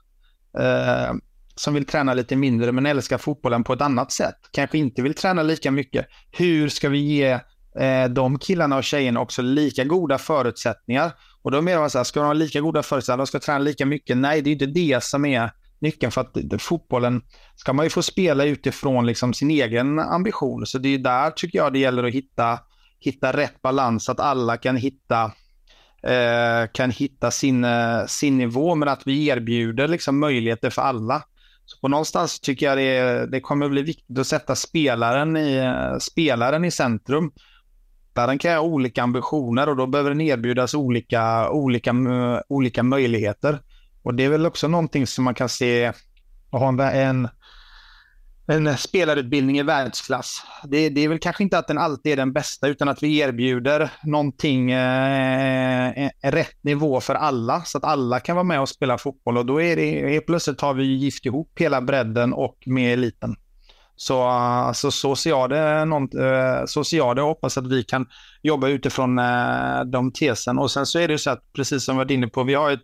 Speaker 6: Eh, som vill träna lite mindre men älskar fotbollen på ett annat sätt. Kanske inte vill träna lika mycket. Hur ska vi ge eh, de killarna och tjejerna också lika goda förutsättningar? Och då menar man så här, ska de ha lika goda förutsättningar, de ska träna lika mycket? Nej, det är inte det som är nyckeln för att fotbollen ska man ju få spela utifrån liksom sin egen ambition. Så det är där tycker jag det gäller att hitta, hitta rätt balans, att alla kan hitta eh, kan hitta sin, eh, sin nivå, men att vi erbjuder liksom möjligheter för alla. Så på någonstans tycker jag det, det kommer bli viktigt att sätta spelaren i, eh, spelaren i centrum. Den kan ha olika ambitioner och då behöver den erbjudas olika, olika, eh, olika möjligheter. Och det är väl också någonting som man kan se och ha en, en en spelarutbildning i världsklass. Det, det, är väl kanske inte att den alltid är den bästa, utan att vi erbjuder någonting, eh, eh, rätt nivå för alla, så att alla kan vara med och spela fotboll. Och då är det, helt plötsligt har vi gift ihop hela bredden och med eliten. Så, alltså, så, ser jag det, någon, eh, så ser jag det och hoppas att vi kan jobba utifrån eh, de tesen. Och sen så är det så att, precis som vi varit inne på, vi har ett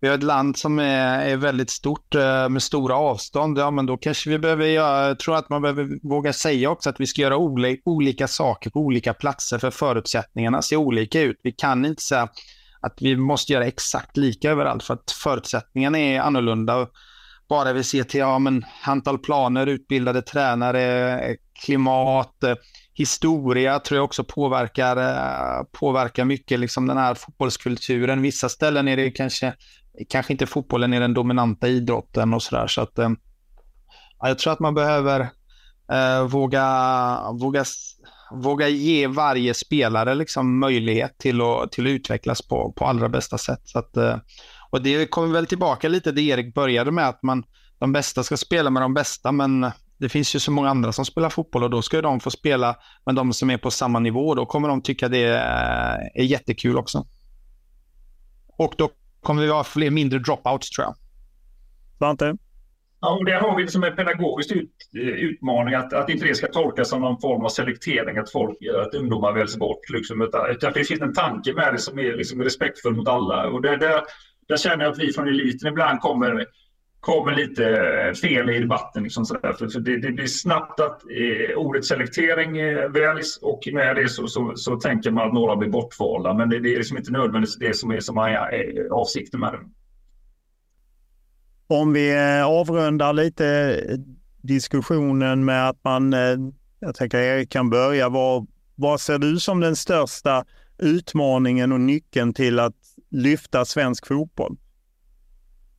Speaker 6: vi har ett land som är, är väldigt stort med stora avstånd. Ja, men då kanske vi behöver göra, jag tror att man behöver våga säga också att vi ska göra oli, olika saker på olika platser för förutsättningarna ser olika ut. Vi kan inte säga att vi måste göra exakt lika överallt för att förutsättningarna är annorlunda. Bara vi ser till ja, men, antal planer, utbildade tränare, eh, klimat, eh, historia tror jag också påverkar, eh, påverkar mycket liksom den här fotbollskulturen. Vissa ställen är det kanske kanske inte fotbollen är den dominanta idrotten och sådär. Så att, jag tror att man behöver eh, våga, våga, våga ge varje spelare liksom möjlighet till att, till att utvecklas på, på allra bästa sätt. Så att, eh, och det kommer väl tillbaka lite det Erik började med, att man, de bästa ska spela med de bästa, men det finns ju så många andra som spelar fotboll och då ska de få spela med de som är på samma nivå. Då kommer de tycka det är jättekul också. Och då kommer vi ha fler mindre dropouts tror jag.
Speaker 4: Svante?
Speaker 2: Ja, och där har vi liksom en pedagogisk ut, utmaning att, att inte det ska tolkas som någon form av selektering, att, folk, att ungdomar väljs bort. Liksom, utan, utan det finns en tanke med det som är liksom respektfull mot alla. Och det, där, där känner jag att vi från eliten ibland kommer kommer lite eh, fel i debatten. Liksom sådär. För, för det, det, blir snabbt att eh, ordet selektering eh, väljs och med det så, så, så, tänker man att några blir bortvalda. Men det, det är liksom inte nödvändigtvis det som är, som är eh, avsikten med det.
Speaker 4: Om vi eh, avrundar lite diskussionen med att man, jag tänker Erik kan börja, vad, vad ser du som den största utmaningen och nyckeln till att lyfta svensk fotboll?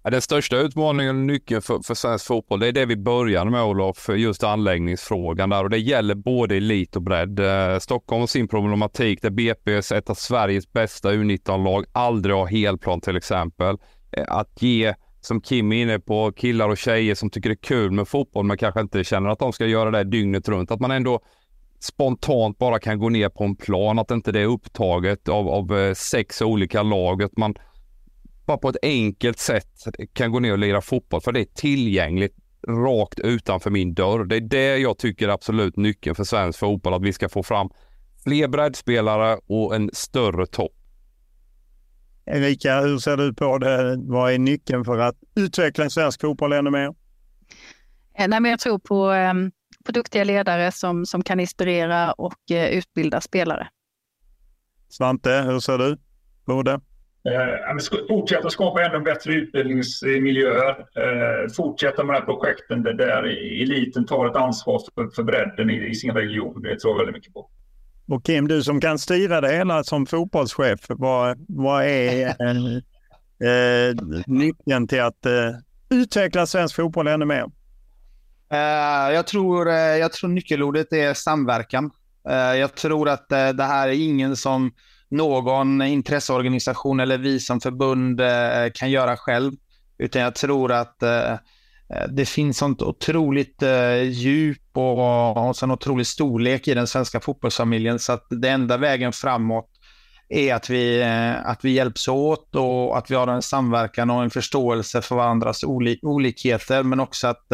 Speaker 5: Den största utmaningen och nyckeln för, för svensk fotboll, det är det vi började med Olof, just anläggningsfrågan där och det gäller både elit och bredd. Eh, Stockholm har sin problematik där BP, ett av Sveriges bästa U19-lag, aldrig har helplan till exempel. Eh, att ge, som Kim är inne på, killar och tjejer som tycker det är kul med fotboll men kanske inte känner att de ska göra det dygnet runt, att man ändå spontant bara kan gå ner på en plan, att inte det är upptaget av, av eh, sex olika lag. Att man bara på ett enkelt sätt kan gå ner och lira fotboll för det är tillgängligt rakt utanför min dörr. Det är det jag tycker är absolut nyckeln för svensk fotboll, att vi ska få fram fler breddspelare och en större topp.
Speaker 4: Erika, hur ser du på det? Vad är nyckeln för att utveckla svensk fotboll ännu mer?
Speaker 3: Eh, nej, men jag tror på, ehm, på duktiga ledare som, som kan inspirera och eh, utbilda spelare.
Speaker 4: Svante, hur ser du på det?
Speaker 2: Eh, fortsätta skapa ännu bättre utbildningsmiljöer. Eh, fortsätta med de här projekten där, där eliten tar ett ansvar för, för bredden i, i, sin region. Det tror jag väldigt mycket på.
Speaker 4: Och Kim, du som kan styra det hela som fotbollschef, vad, vad är eh, eh, nyckeln till att eh, utveckla svensk fotboll ännu mer?
Speaker 6: Uh, jag, tror, uh, jag tror nyckelordet är samverkan. Uh, jag tror att det här är ingen som någon intresseorganisation eller vi som förbund kan göra själv. Utan jag tror att det finns sånt otroligt djup och, och sån otrolig storlek i den svenska fotbollsfamiljen så att det enda vägen framåt är att vi, att vi hjälps åt och att vi har en samverkan och en förståelse för varandras olikheter men också att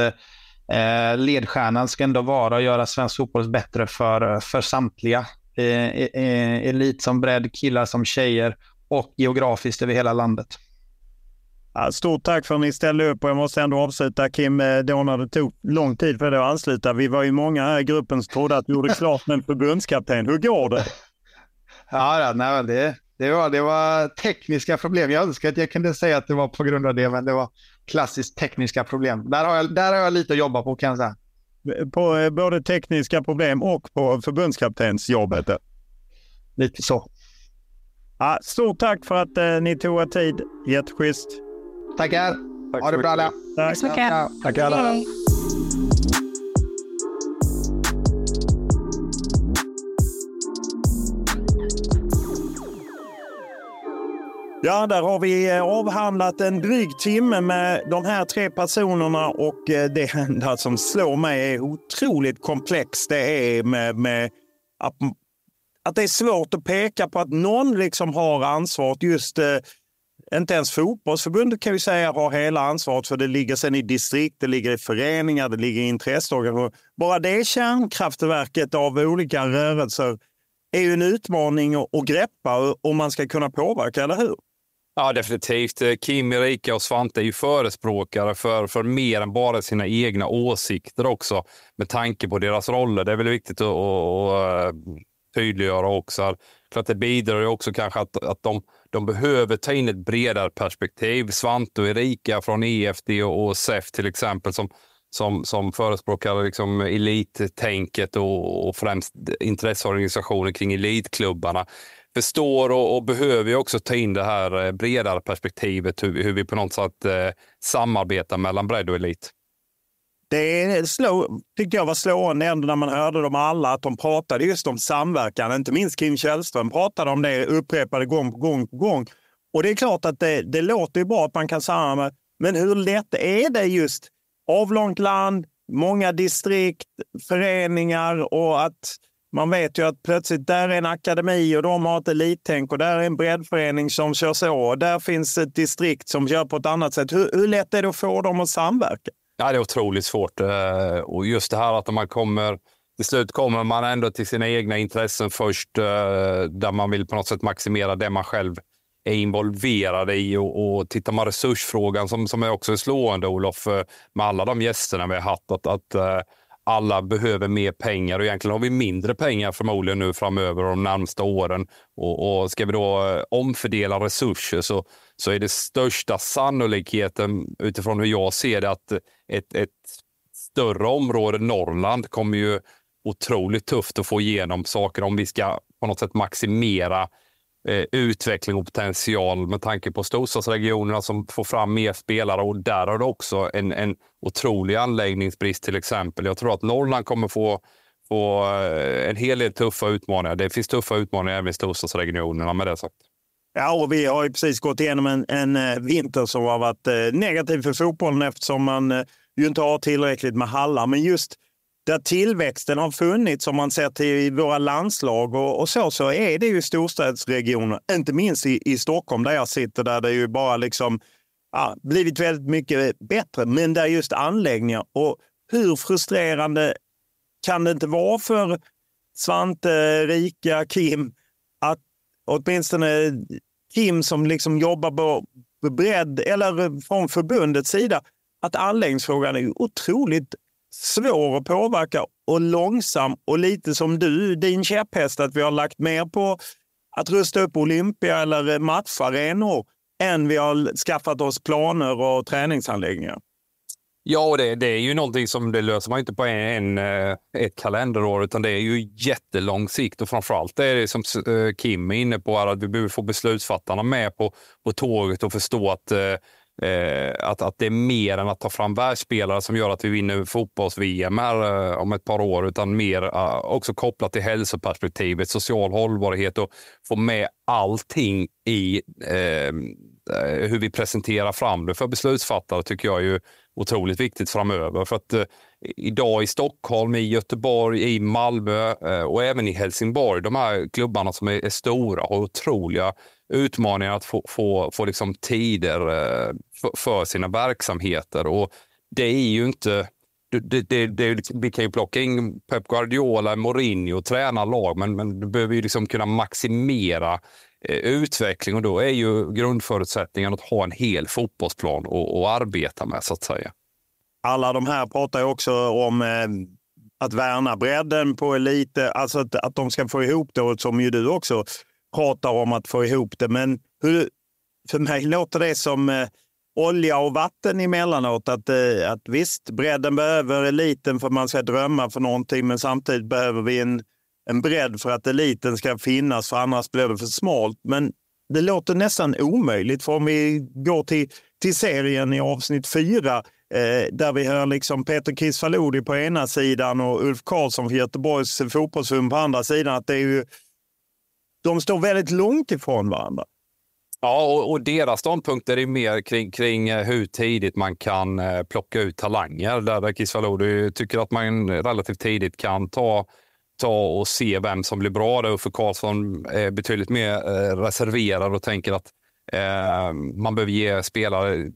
Speaker 6: eh, ledstjärnan ska ändå vara att göra svensk fotboll bättre för, för samtliga. Eh, eh, elit som bredd, killar som tjejer och geografiskt över hela landet.
Speaker 4: Ja, stort tack för att ni ställde upp och jag måste ändå avsluta Kim, eh, då när det tog lång tid för dig att ansluta. Vi var ju många här i gruppen som trodde att du gjorde klart med en förbundskapten. Hur går det?
Speaker 6: Ja, nej, det, det, var, det var tekniska problem. Jag önskar att jag kunde säga att det var på grund av det, men det var klassiskt tekniska problem. Där har jag, där har jag lite att jobba på kan jag säga.
Speaker 4: På eh, både tekniska problem och på förbundskaptensjobbet?
Speaker 6: Lite så.
Speaker 4: Ja, stort tack för att eh, ni tog er tid. Jätteschysst.
Speaker 6: Tackar. Tack ha det bra alla.
Speaker 3: Tack så mycket.
Speaker 4: Tack alla. Ja, där har vi eh, avhandlat en dryg timme med de här tre personerna och eh, det enda som slår mig är otroligt komplext. Det är med, med att, att det är svårt att peka på att någon liksom har ansvaret. Just eh, inte ens fotbollsförbundet kan vi säga har hela ansvaret för det ligger sen i distrikt, det ligger i föreningar, det ligger i intresseorganisationer. Bara det kärnkraftverket av olika rörelser är ju en utmaning att greppa om man ska kunna påverka, eller hur?
Speaker 5: Ja, definitivt. Eh, Kim, Erika och Svante är ju förespråkare för, för mer än bara sina egna åsikter också, med tanke på deras roller. Det är väl viktigt att, att, att eh, tydliggöra också. Klart det bidrar ju också kanske att, att de, de behöver ta in ett bredare perspektiv. Svante och Erika från EFD och, och SEF till exempel, som, som, som förespråkar liksom elittänket och, och främst intresseorganisationer kring elitklubbarna förstår och, och, behöver ju också ta in det här eh, bredare perspektivet, hur, hur vi på något sätt eh, samarbetar mellan bredd och elit.
Speaker 4: Det slå, tyckte jag var slående ändå när man hörde dem alla, att de pratade just om samverkan. Inte minst Kim Källström pratade om det upprepade gång på gång på gång. Och det är klart att det, det låter ju bra att man kan samarbeta, men hur lätt är det just avlångt land, många distrikt, föreningar och att man vet ju att plötsligt där är en akademi och de har ett elittänk och där är en breddförening som kör så och där finns ett distrikt som kör på ett annat sätt. Hur, hur lätt är det att få dem att samverka?
Speaker 5: Ja, det är otroligt svårt. Eh, och just det här att man kommer till slut kommer man ändå till sina egna intressen först, eh, där man vill på något sätt maximera det man själv är involverad i. Och, och tittar man resursfrågan som, som är också är slående, Olof, eh, med alla de gästerna vi har haft, att, att alla behöver mer pengar och egentligen har vi mindre pengar förmodligen nu framöver de närmsta åren. Och, och ska vi då eh, omfördela resurser så, så är det största sannolikheten utifrån hur jag ser det att ett, ett större område, Norrland, kommer ju otroligt tufft att få igenom saker om vi ska på något sätt maximera eh, utveckling och potential med tanke på storstadsregionerna som får fram mer spelare och där har du också en, en otrolig anläggningsbrist till exempel. Jag tror att Norrland kommer få få eh, en hel del tuffa utmaningar. Det finns tuffa utmaningar även i storstadsregionerna med det sagt.
Speaker 4: Ja, och vi har ju precis gått igenom en, en eh, vinter som har varit eh, negativ för fotbollen eftersom man ju inte har tillräckligt med hallar. Men just där tillväxten har funnits, om man ser till våra landslag och, och, så, så är det ju storstadsregioner. Inte minst i, i Stockholm där jag sitter, där det ju bara liksom ja, blivit väldigt mycket bättre. Men där just anläggningar och hur frustrerande kan det inte vara för Svante, Rika, Kim att åtminstone Kim som liksom jobbar på bredd eller från förbundets sida att anläggningsfrågan är otroligt svår att påverka och långsam och lite som du, din käpphäst, att vi har lagt mer på att rusta upp Olympia eller matcharenor än vi har skaffat oss planer och träningsanläggningar.
Speaker 5: Ja, och det, det, är ju någonting som det löser man inte på en, en, eh, ett kalenderår, utan det är ju jättelång sikt och framförallt är det som eh, Kim är inne på, att vi behöver få beslutsfattarna med på, på tåget och förstå att eh, eh, att, att det är mer än att ta fram världsspelare som gör att vi vinner fotbolls-VM här eh, om ett par år, utan mer eh, också kopplat till hälsoperspektivet, social hållbarhet och få med allting i ehm, eh, hur vi presenterar fram det för beslutsfattare tycker jag är otroligt viktigt framöver. För att eh, idag i Stockholm, i Göteborg, i Malmö eh, och även i Helsingborg, de här klubbarna som är, är stora har otroliga utmaningar att få, få, få liksom tider eh, för, för, sina verksamheter. Och det är ju inte... Det, det, det, liksom, vi kan ju plocka in Pep Guardiola, Mourinho och träna lag, men, men du behöver ju liksom kunna maximera eh, utveckling och då är ju grundförutsättningen att ha en hel fotbollsplan att arbeta med så att säga.
Speaker 4: Alla de här pratar ju också om eh, att värna bredden på elit, alltså att, att de ska få ihop det, och som ju du också pratar om att få ihop det. Men hur, för mig låter det som eh, olja och vatten emellanåt. Att, eh, att visst, bredden behöver eliten för att man ska drömma för någonting, men samtidigt behöver vi en, en bredd för att eliten ska finnas, för annars blir det för smalt. Men det låter nästan omöjligt, för om vi går till, till serien i avsnitt fyra, eh, där vi hör liksom Peter Kisfalodi på ena sidan och Ulf Karlsson för Göteborgs fotbollsförbund på andra sidan, att det är ju de står väldigt långt ifrån varandra.
Speaker 5: Ja, och, och deras ståndpunkter är mer kring, kring eh, hur tidigt man kan eh, plocka ut talanger. Där, Kisvalodi tycker att man relativt tidigt kan ta, ta och se vem som blir bra. Där Uffe Karlsson är betydligt mer eh, reserverad och tänker att eh, man behöver ge spelare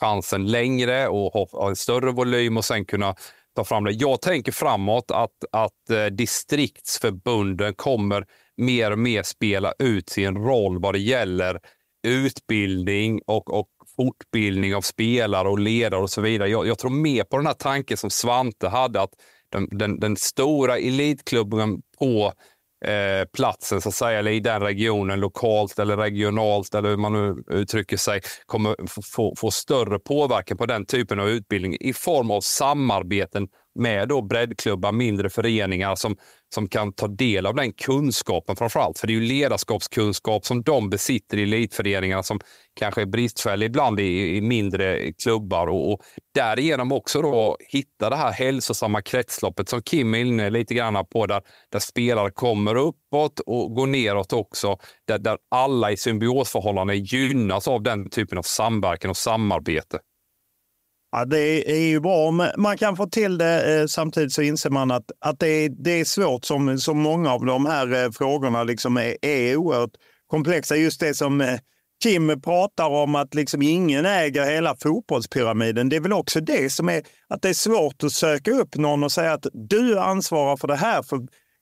Speaker 5: chansen längre och ha, ha en större volym och sen kunna ta fram det. Jag tänker framåt att, att distriktsförbunden kommer mer och mer spela ut sin roll vad det gäller utbildning och, och fortbildning av spelare och ledare och så vidare. Jag, jag tror mer på den här tanken som Svante hade, att den, den, den stora elitklubben på eh, platsen, så att säga, eller i den regionen, lokalt eller regionalt, eller hur man nu uttrycker sig, kommer få, få större påverkan på den typen av utbildning i form av samarbeten med då breddklubbar, mindre föreningar som, som kan ta del av den kunskapen framför allt. För det är ju ledarskapskunskap som de besitter i elitföreningarna som kanske är bristfällig ibland i, i mindre klubbar och, och därigenom också då hitta det här hälsosamma kretsloppet som Kim är inne lite grann på där, där spelare kommer uppåt och går neråt också. Där, där alla i symbiosförhållanden gynnas av den typen av samverkan och samarbete.
Speaker 4: Ja, det är ju bra om man kan få till det. Eh, samtidigt så inser man att, att det, är, det är svårt som, som många av de här eh, frågorna liksom är, är oerhört komplexa. Just det som eh, Kim pratar om att liksom ingen äger hela fotbollspyramiden. Det är väl också det som är att det är svårt att söka upp någon och säga att du ansvarar för det här. För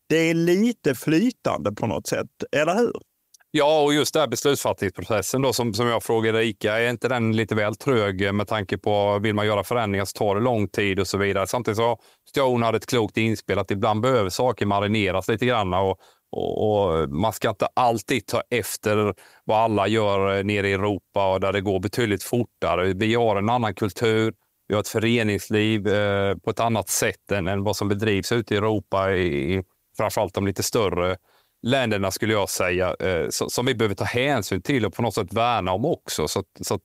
Speaker 4: det är lite flytande på något sätt, eller hur?
Speaker 5: Ja, och just den här beslutsfattningsprocessen då, som, som jag frågade Ica, är inte den lite väl trög med tanke på vill man göra förändringar så tar det lång tid och så vidare. Samtidigt så Stone hade ett klokt inspel att ibland behöver saker marineras lite grann och, och, och, man ska inte alltid ta efter vad alla gör eh, nere i Europa och där det går betydligt fortare. Vi har en annan kultur. Vi har ett föreningsliv eh, på ett annat sätt än, än vad som bedrivs ute i Europa, i, framförallt de lite större länderna skulle jag säga, eh, som vi behöver ta hänsyn till och på något sätt värna om också. Så, så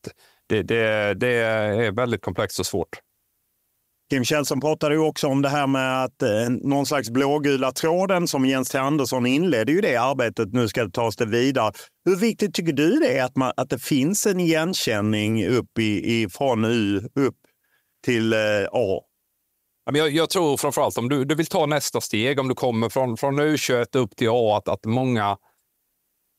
Speaker 5: det, det, det, är väldigt komplext och svårt.
Speaker 4: Kim Källström pratade ju också om det här med att eh, någon slags blågula tråden som Jens T. Andersson inledde ju det arbetet. Nu ska det tas det vidare. Hur viktigt tycker du det är att, man, att det finns en igenkänning upp i, i, från U upp till eh, A?
Speaker 5: Jag, jag tror framförallt om du, du vill ta nästa steg, om du kommer från, från U21 upp till A, att, att många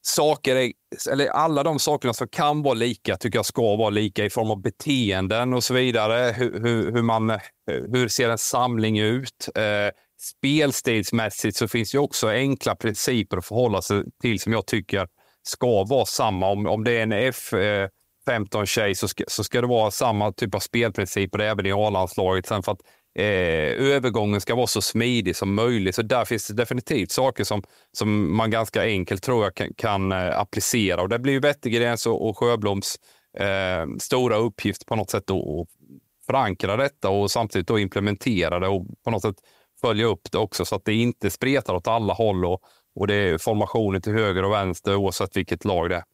Speaker 5: saker, är, eller alla de sakerna som kan vara lika, tycker jag ska vara lika i form av beteenden och så vidare. Hur, hur, hur man, hur ser en samling ut? Eh, spelstilsmässigt så finns det också enkla principer att förhålla sig till som jag tycker ska vara samma. Om, om det är en F15-tjej eh, så ska, så ska det vara samma typ av spelprinciper även i A-landslaget. Sen för att eh, övergången ska vara så smidig som möjligt. Så där finns det definitivt saker som, som man ganska enkelt tror jag kan, kan eh, applicera. Och det blir ju Wettergrens och, och Sjöbloms eh, stora uppgift på något sätt att förankra detta och samtidigt då implementera det och på något sätt följa upp det också så att det inte spretar åt alla håll och, och det är formationer till höger och vänster oavsett vilket lag det är.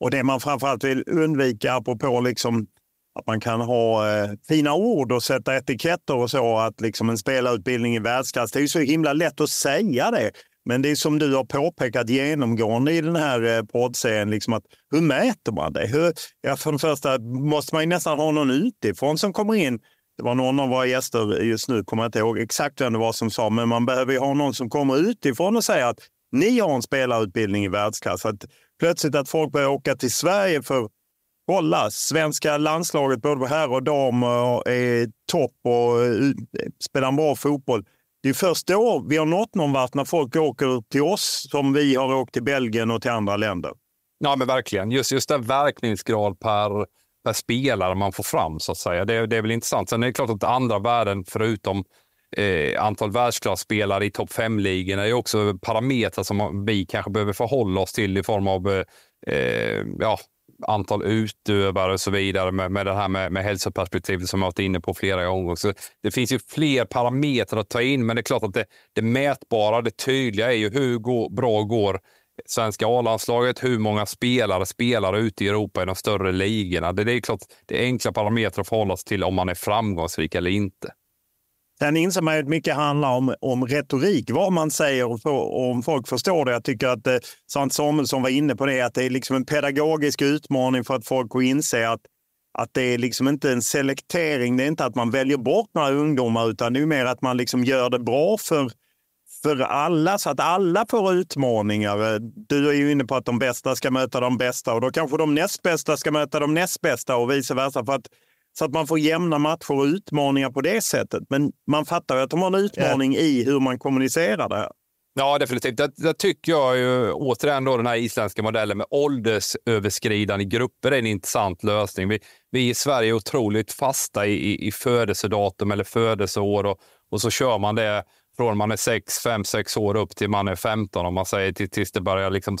Speaker 4: Och det man framförallt vill undvika, apropå liksom att man kan ha eh, fina ord och sätta etiketter och så, att liksom en spelarutbildning i världsklass, det är ju så himla lätt att säga det. Men det är som du har påpekat genomgående i den här eh, poddserien, liksom att hur mäter man det? Hur, ja, för det första måste man ju nästan ha någon utifrån som kommer in. Det var någon av våra gäster just nu, kommer jag inte ihåg exakt vem det var som sa, men man behöver ju ha någon som kommer utifrån och säger att ni har en spelarutbildning i världsklass. Att plötsligt att folk börjar åka till Sverige för kolla, svenska landslaget både på herr och dam är topp och spelar spelar bra fotboll. Det är först då vi har nått någon vart när folk åker till oss som vi har åkt till Belgien och till andra länder.
Speaker 5: Ja, men verkligen. Just, just den verkningsgrad per, per spelare man får fram, så att säga. Det, det är väl intressant. Sen är det klart att andra värden, förutom eh, antal världsklasspelare i topp 5-ligorna, är också parametrar som vi kanske behöver förhålla oss till i form av eh, eh ja, antal utövare och så vidare med, med det här med, med hälsoperspektivet som jag varit inne på flera gånger. Så det finns ju fler parametrar att ta in, men det är klart att det, det mätbara, det tydliga är ju hur går, bra går svenska A-landslaget, hur många spelare spelar ute i Europa i de större ligorna. Det, det är klart, det är enkla parametrar att förhålla sig till om man är framgångsrik eller inte.
Speaker 4: Sen inser man att mycket handlar om, om retorik, vad man säger och, och om folk förstår det. Jag tycker att eh, Sant Samuelsson var inne på det, att det är liksom en pedagogisk utmaning för att folk att inse att, att det är liksom inte en selektering. Det är inte att man väljer bort några ungdomar, utan det är mer att man liksom gör det bra för, för alla, så att alla får utmaningar. Eh, du är ju inne på att de bästa ska möta de bästa och då kanske de näst bästa ska möta de näst bästa och vice versa. För att så att man får jämna matcher och utmaningar på det sättet. Men man fattar ju att de har en utmaning yeah. i hur man kommunicerar det.
Speaker 5: Ja, definitivt. Det, det tycker jag ju återigen då den här isländska modellen med åldersöverskridande grupper är en intressant lösning. Vi, vi i Sverige är otroligt fasta i, i, i födelsedatum eller födelseår och, och så kör man det från man är 6, 5, 6 år upp till man är 15 om man säger till, tills det börjar liksom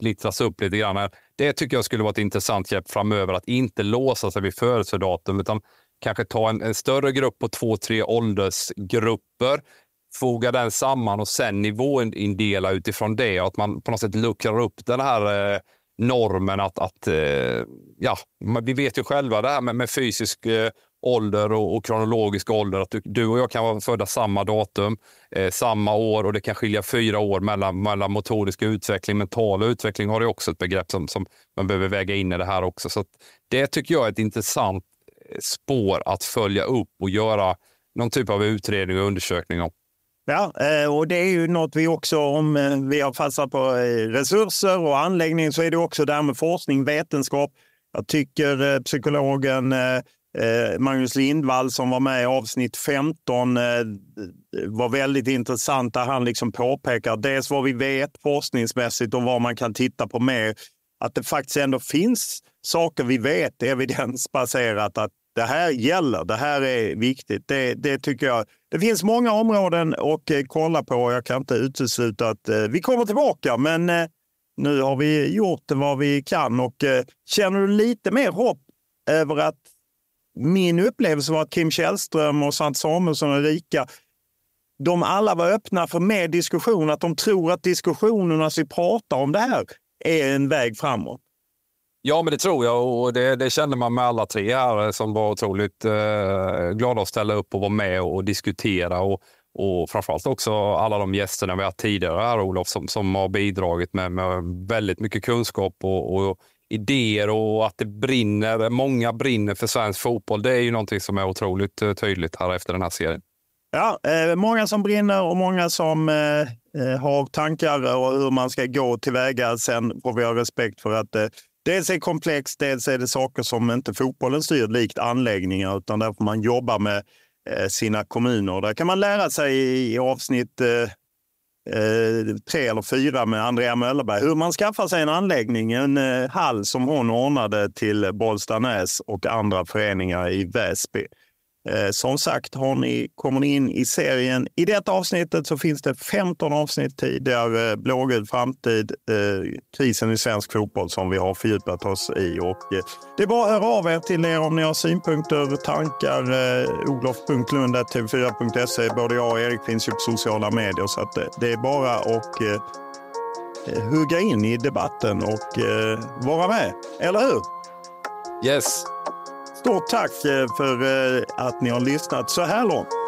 Speaker 5: splittras upp lite grann. Det tycker jag skulle vara ett intressant grepp framöver, att inte låsa sig vid födelsedatum utan kanske ta en, en större grupp på två, tre åldersgrupper, foga den samman och sen nivåindela utifrån det och att man på något sätt luckrar upp den här eh, normen att, att eh, ja, vi vet ju själva det här med, med fysisk eh, ålder och, och, kronologisk ålder. Att du, du, och jag kan vara födda samma datum, eh, samma år och det kan skilja fyra år mellan, mellan motorisk utveckling. Mental utveckling har ju också ett begrepp som, som man behöver väga in i det här också. Så det tycker jag är ett intressant eh, spår att följa upp och göra någon typ av utredning och undersökning om.
Speaker 4: Ja, eh, och det är ju något vi också, om eh, vi har fastnat på resurser och anläggning, så är det också det här med forskning, vetenskap. Jag tycker psykologen Eh, Eh, Magnus Lindvall som var med i avsnitt 15 eh, var väldigt intressant där han liksom påpekar dels vad vi vet forskningsmässigt och vad man kan titta på mer. Att det faktiskt ändå finns saker vi vet evidensbaserat att det här gäller, det här är viktigt. Det, det tycker jag. Det finns många områden att eh, kolla på. Jag kan inte utesluta att eh, vi kommer tillbaka, men nu har vi gjort vad vi kan och känner du lite mer hopp över att min upplevelse var att Kim Källström och Sant Samuelsson och Erika, de alla var öppna för mer diskussion, att de tror att diskussionerna vi pratar om det här är en väg framåt.
Speaker 5: Ja, men det tror jag och det, det kände man med alla tre här som var otroligt eh, glada att ställa upp och vara med och, diskutera. Och, och framförallt också alla de gästerna vi haft tidigare här, Olof, som, som har bidragit med, med väldigt mycket kunskap och, och idéer och att det brinner, många brinner för svensk fotboll. Det är ju någonting som är otroligt eh, tydligt här efter den här serien.
Speaker 4: Ja, eh, många som brinner och många som eh, eh har tankar och hur man ska gå tillväga. Sen får vi ha respekt för att eh, dels är komplext, dels är det saker som inte fotbollen styr likt anläggningar, utan där får man jobba med eh, sina kommuner. Där kan man lära sig i, i avsnitt eh, eh, tre eller fyra med Andrea Möllerberg. Hur man skaffar sig en anläggning, en eh, hall som hon ordnade till Bollstanäs och andra föreningar i Väsby. Eh, som sagt, har ni, kommer ni in i serien. I detta avsnittet så finns det 15 avsnitt tidigare. Eh, Blågul framtid, eh, krisen i svensk fotboll som vi har fördjupat oss i. Och, eh, det är bara att höra av er till er om ni har synpunkter, tankar. Eh, Olof.lund.tv4.se. Både jag och Erik finns ju på sociala medier så att, eh, det är bara att eh, eh, hugga in i debatten och eh, vara med. Eller hur?
Speaker 5: Yes.
Speaker 4: Stort tack eh, för eh, att ni har lyssnat så här långt.